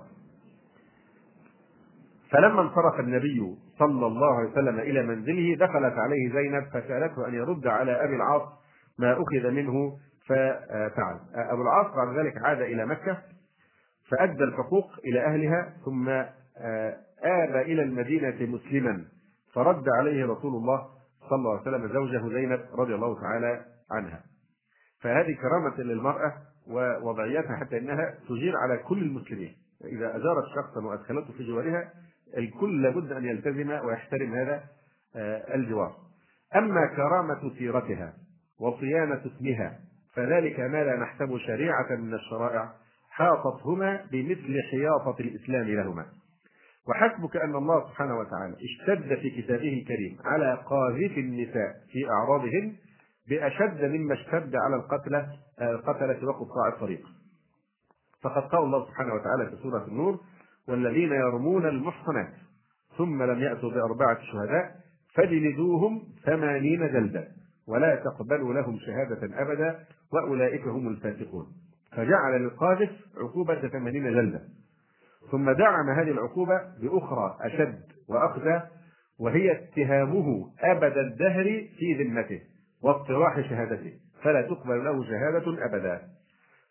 Speaker 1: فلما انصرف النبي صلى الله عليه وسلم إلى منزله دخلت عليه زينب فسألته أن يرد على أبي العاص ما أخذ منه ففعل أبو العاص بعد ذلك عاد إلى مكة فأدى الحقوق إلى أهلها ثم آه، آب إلى المدينة مسلما فرد عليه رسول الله صلى الله عليه وسلم زوجه زينب رضي الله تعالى عنها فهذه كرامة للمرأة ووضعيتها حتى انها تجير على كل المسلمين اذا اجارت شخصا وادخلته في جوارها الكل لابد ان يلتزم ويحترم هذا آه، الجوار اما كرامة سيرتها وصيانة اسمها فذلك ما لا نحسب شريعة من الشرائع حاطتهما بمثل حياطة الإسلام لهما وحسبك أن الله سبحانه وتعالى اشتد في كتابه الكريم على قاذف النساء في أعراضهن بأشد مما اشتد على القتلة القتلة وقطاع الطريق فقد قال الله سبحانه وتعالى في سورة النور والذين يرمون المحصنات ثم لم يأتوا بأربعة شهداء فجلدوهم ثمانين جلدة ولا تقبلوا لهم شهادة أبدا وأولئك هم الفاسقون فجعل للقاذف عقوبة ثمانين جلدة ثم دعم هذه العقوبة بأخرى أشد وأخزى وهي اتهامه أبد الدهر في ذمته واقتراح شهادته فلا تقبل له شهادة أبدا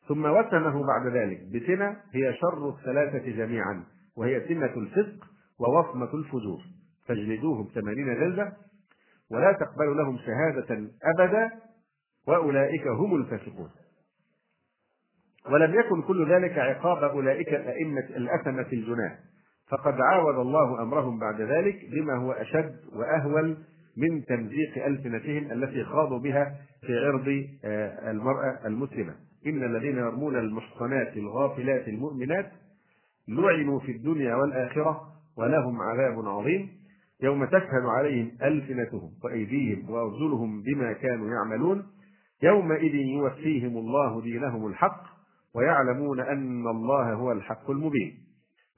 Speaker 1: ثم وسمه بعد ذلك بسنة هي شر الثلاثة جميعا وهي سنة الفسق ووصمة الفجور فاجلدوهم ثمانين جلدة ولا تقبل لهم شهادة أبدا وأولئك هم الفاسقون ولم يكن كل ذلك عقاب أولئك الأئمة الأثمة الجناة فقد عاود الله أمرهم بعد ذلك بما هو أشد وأهول من تمزيق ألسنتهم التي خاضوا بها في عرض آه، المرأة المسلمة إن الذين يرمون المحصنات الغافلات المؤمنات لعنوا في الدنيا والآخرة ولهم عذاب عظيم يوم تشهد عليهم ألسنتهم وأيديهم وأرجلهم بما كانوا يعملون يومئذ يوفيهم الله دينهم الحق ويعلمون أن الله هو الحق المبين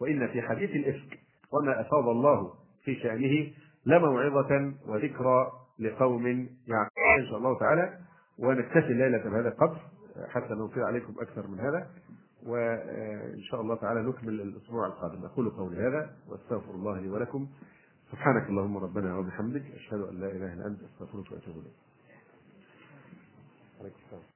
Speaker 1: وإن في حديث الإفك وما أفاض الله في شأنه لموعظة وذكرى لقوم يعقلون إن شاء الله تعالى ونكتفي الليلة بهذا القدر حتى نوفر عليكم أكثر من هذا وإن شاء الله تعالى نكمل الأسبوع القادم أقول قولي هذا وأستغفر الله لي ولكم سبحانك اللهم ربنا وبحمدك أشهد أن لا إله إلا أنت أستغفرك وأتوب إليك.